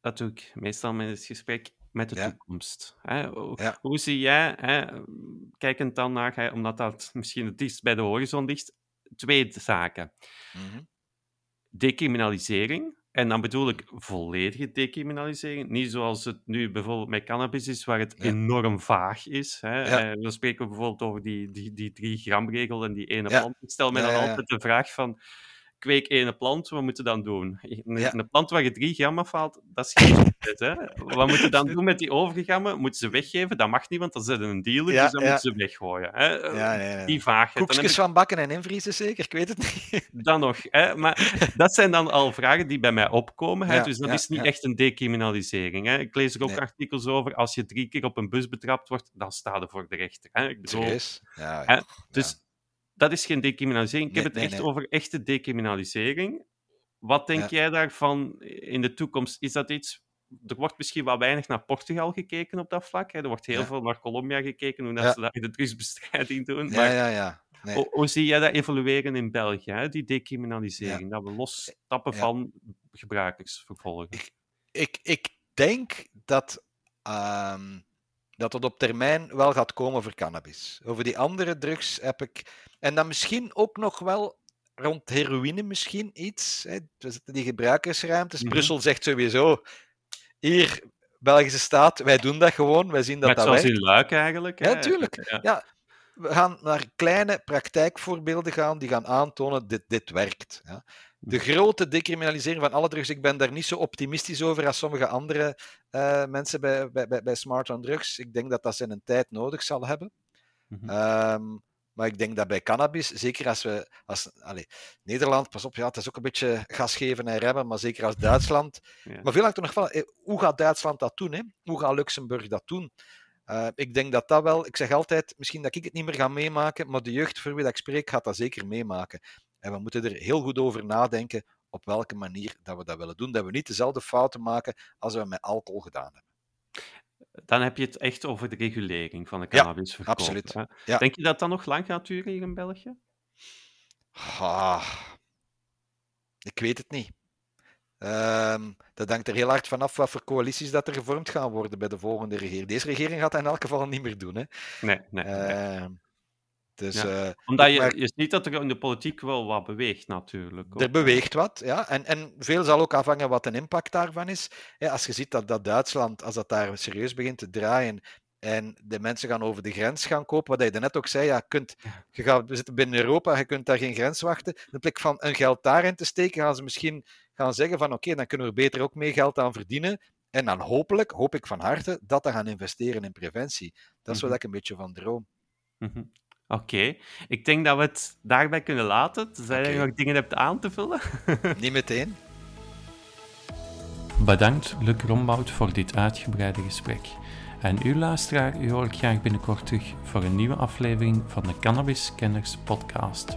dat doe ik meestal met het gesprek, met de Ja. toekomst. Hè? Hoe, Ja. hoe zie jij, hè, kijkend dan naar, hè, omdat dat misschien het dichtst bij de horizon ligt, twee zaken. Mhm. Decriminalisering, en dan bedoel ik volledige decriminalisering, niet zoals het nu bijvoorbeeld met cannabis is, waar het Ja. enorm vaag is. Hè? Ja. Eh, dan spreken we bijvoorbeeld over die, die, die drie gram regel en die ene plant. Ik stel me Ja, dan altijd de vraag van, kweek ene plant, wat moet je dan doen? Een, Ja. een plant waar je drie gram afhaalt, dat is geen succes, hè? Wat moet je dan doen met die overige? Moeten ze weggeven? Dat mag niet, want dan ze een dealer, Ja, dus dan ja. moeten ze weggooien. Hè? Ja. Die vaagheid. Koekjes ik van bakken en invriezen zeker? Ik weet het niet. dan nog. Hè? Maar dat zijn dan al vragen die bij mij opkomen. Hè? Dus dat is niet echt een decriminalisering. Hè? Ik lees er ook Nee. artikels over. Als je drie keer op een bus betrapt wordt, dan sta je voor de rechter. Hè? Ik bedoel, Hè? dus dat is geen decriminalisering. Ik Nee, heb het nee, echt nee. over echte decriminalisering. Wat denk Ja. jij daarvan in de toekomst? Is dat iets... Er wordt misschien wat weinig naar Portugal gekeken op dat vlak. Hè? Er wordt heel Ja. veel naar Colombia gekeken, hoe dat Ja. ze dat in de drugsbestrijding doen. Ja, Maar ja, ja. Nee. Hoe, hoe zie jij dat evolueren in België, hè? die decriminalisering? Dat we losstappen Ja. van gebruikersvervolging. ik, ik denk dat, ehm, dat het op termijn wel gaat komen voor cannabis. Over die andere drugs heb ik. En dan misschien ook nog wel rond heroïne, misschien iets. Hè. We zitten die gebruikersruimtes. Mhm. Brussel zegt sowieso: hier, Belgische staat, wij doen dat gewoon. Wij zien dat Net dat zoals werkt. in Luik eigenlijk. Ja, hè? tuurlijk. Ja. Ja, we gaan naar kleine praktijkvoorbeelden gaan die gaan aantonen dit, dit werkt. Ja. De grote decriminalisering van alle drugs, ik ben daar niet zo optimistisch over als sommige andere eh, mensen bij, bij, bij, bij Smart on Drugs. Ik denk dat dat zijn een tijd nodig zal hebben. Mhm. Ehm, maar ik denk dat bij cannabis, zeker als we. Als, allez, Nederland, pas op, ja, het is ook een beetje gas geven en remmen, maar zeker als Duitsland. Ja. Maar veel hangt er nog van. eh, Hoe gaat Duitsland dat doen? Hè? Hoe gaat Luxemburg dat doen? Eh, ik denk dat dat wel. Ik zeg altijd, misschien dat ik het niet meer ga meemaken, maar de jeugd voor wie dat ik spreek gaat dat zeker meemaken. En we moeten er heel goed over nadenken op welke manier dat we dat willen doen. Dat we niet dezelfde fouten maken als we met alcohol gedaan hebben. Dan heb je het echt over de regulering van de Ja, cannabisverkoop. absoluut. Ja. Denk je dat dat nog lang gaat duren hier in België? Ah, ik weet het niet. Ehm, dat hangt er heel hard vanaf wat voor coalities dat er gevormd gaan worden bij de volgende regering. Deze regering gaat dat in elk geval niet meer doen. Hè. Nee, nee. nee. Dus Ja. eh, Omdat je, je ziet dat er in de politiek wel wat beweegt, natuurlijk. er beweegt wat, ja. En, en veel zal ook afhangen wat de impact daarvan is. Ja, als je ziet dat, dat Duitsland, als dat daar serieus begint te draaien en de mensen gaan over de grens gaan kopen, wat je net ook zei, ja, je kunt, je gaat, we zitten binnen Europa, je kunt daar geen grens wachten. In plek van een geld daarin te steken, gaan ze misschien gaan zeggen van oké, dan kunnen we er beter ook mee geld aan verdienen. En dan hopelijk, hoop ik van harte, dat te gaan investeren in preventie. Dat is Mhm. wat ik een beetje van droom. Mhm. Oké, ik denk dat we het daarbij kunnen laten. Tenzij Oké. je nog dingen hebt aan te vullen. Niet meteen. Bedankt, Luc Rombout, voor dit uitgebreide gesprek. En u luisteraar, u hoor ik graag binnenkort terug voor een nieuwe aflevering van de Cannabis Kenners podcast.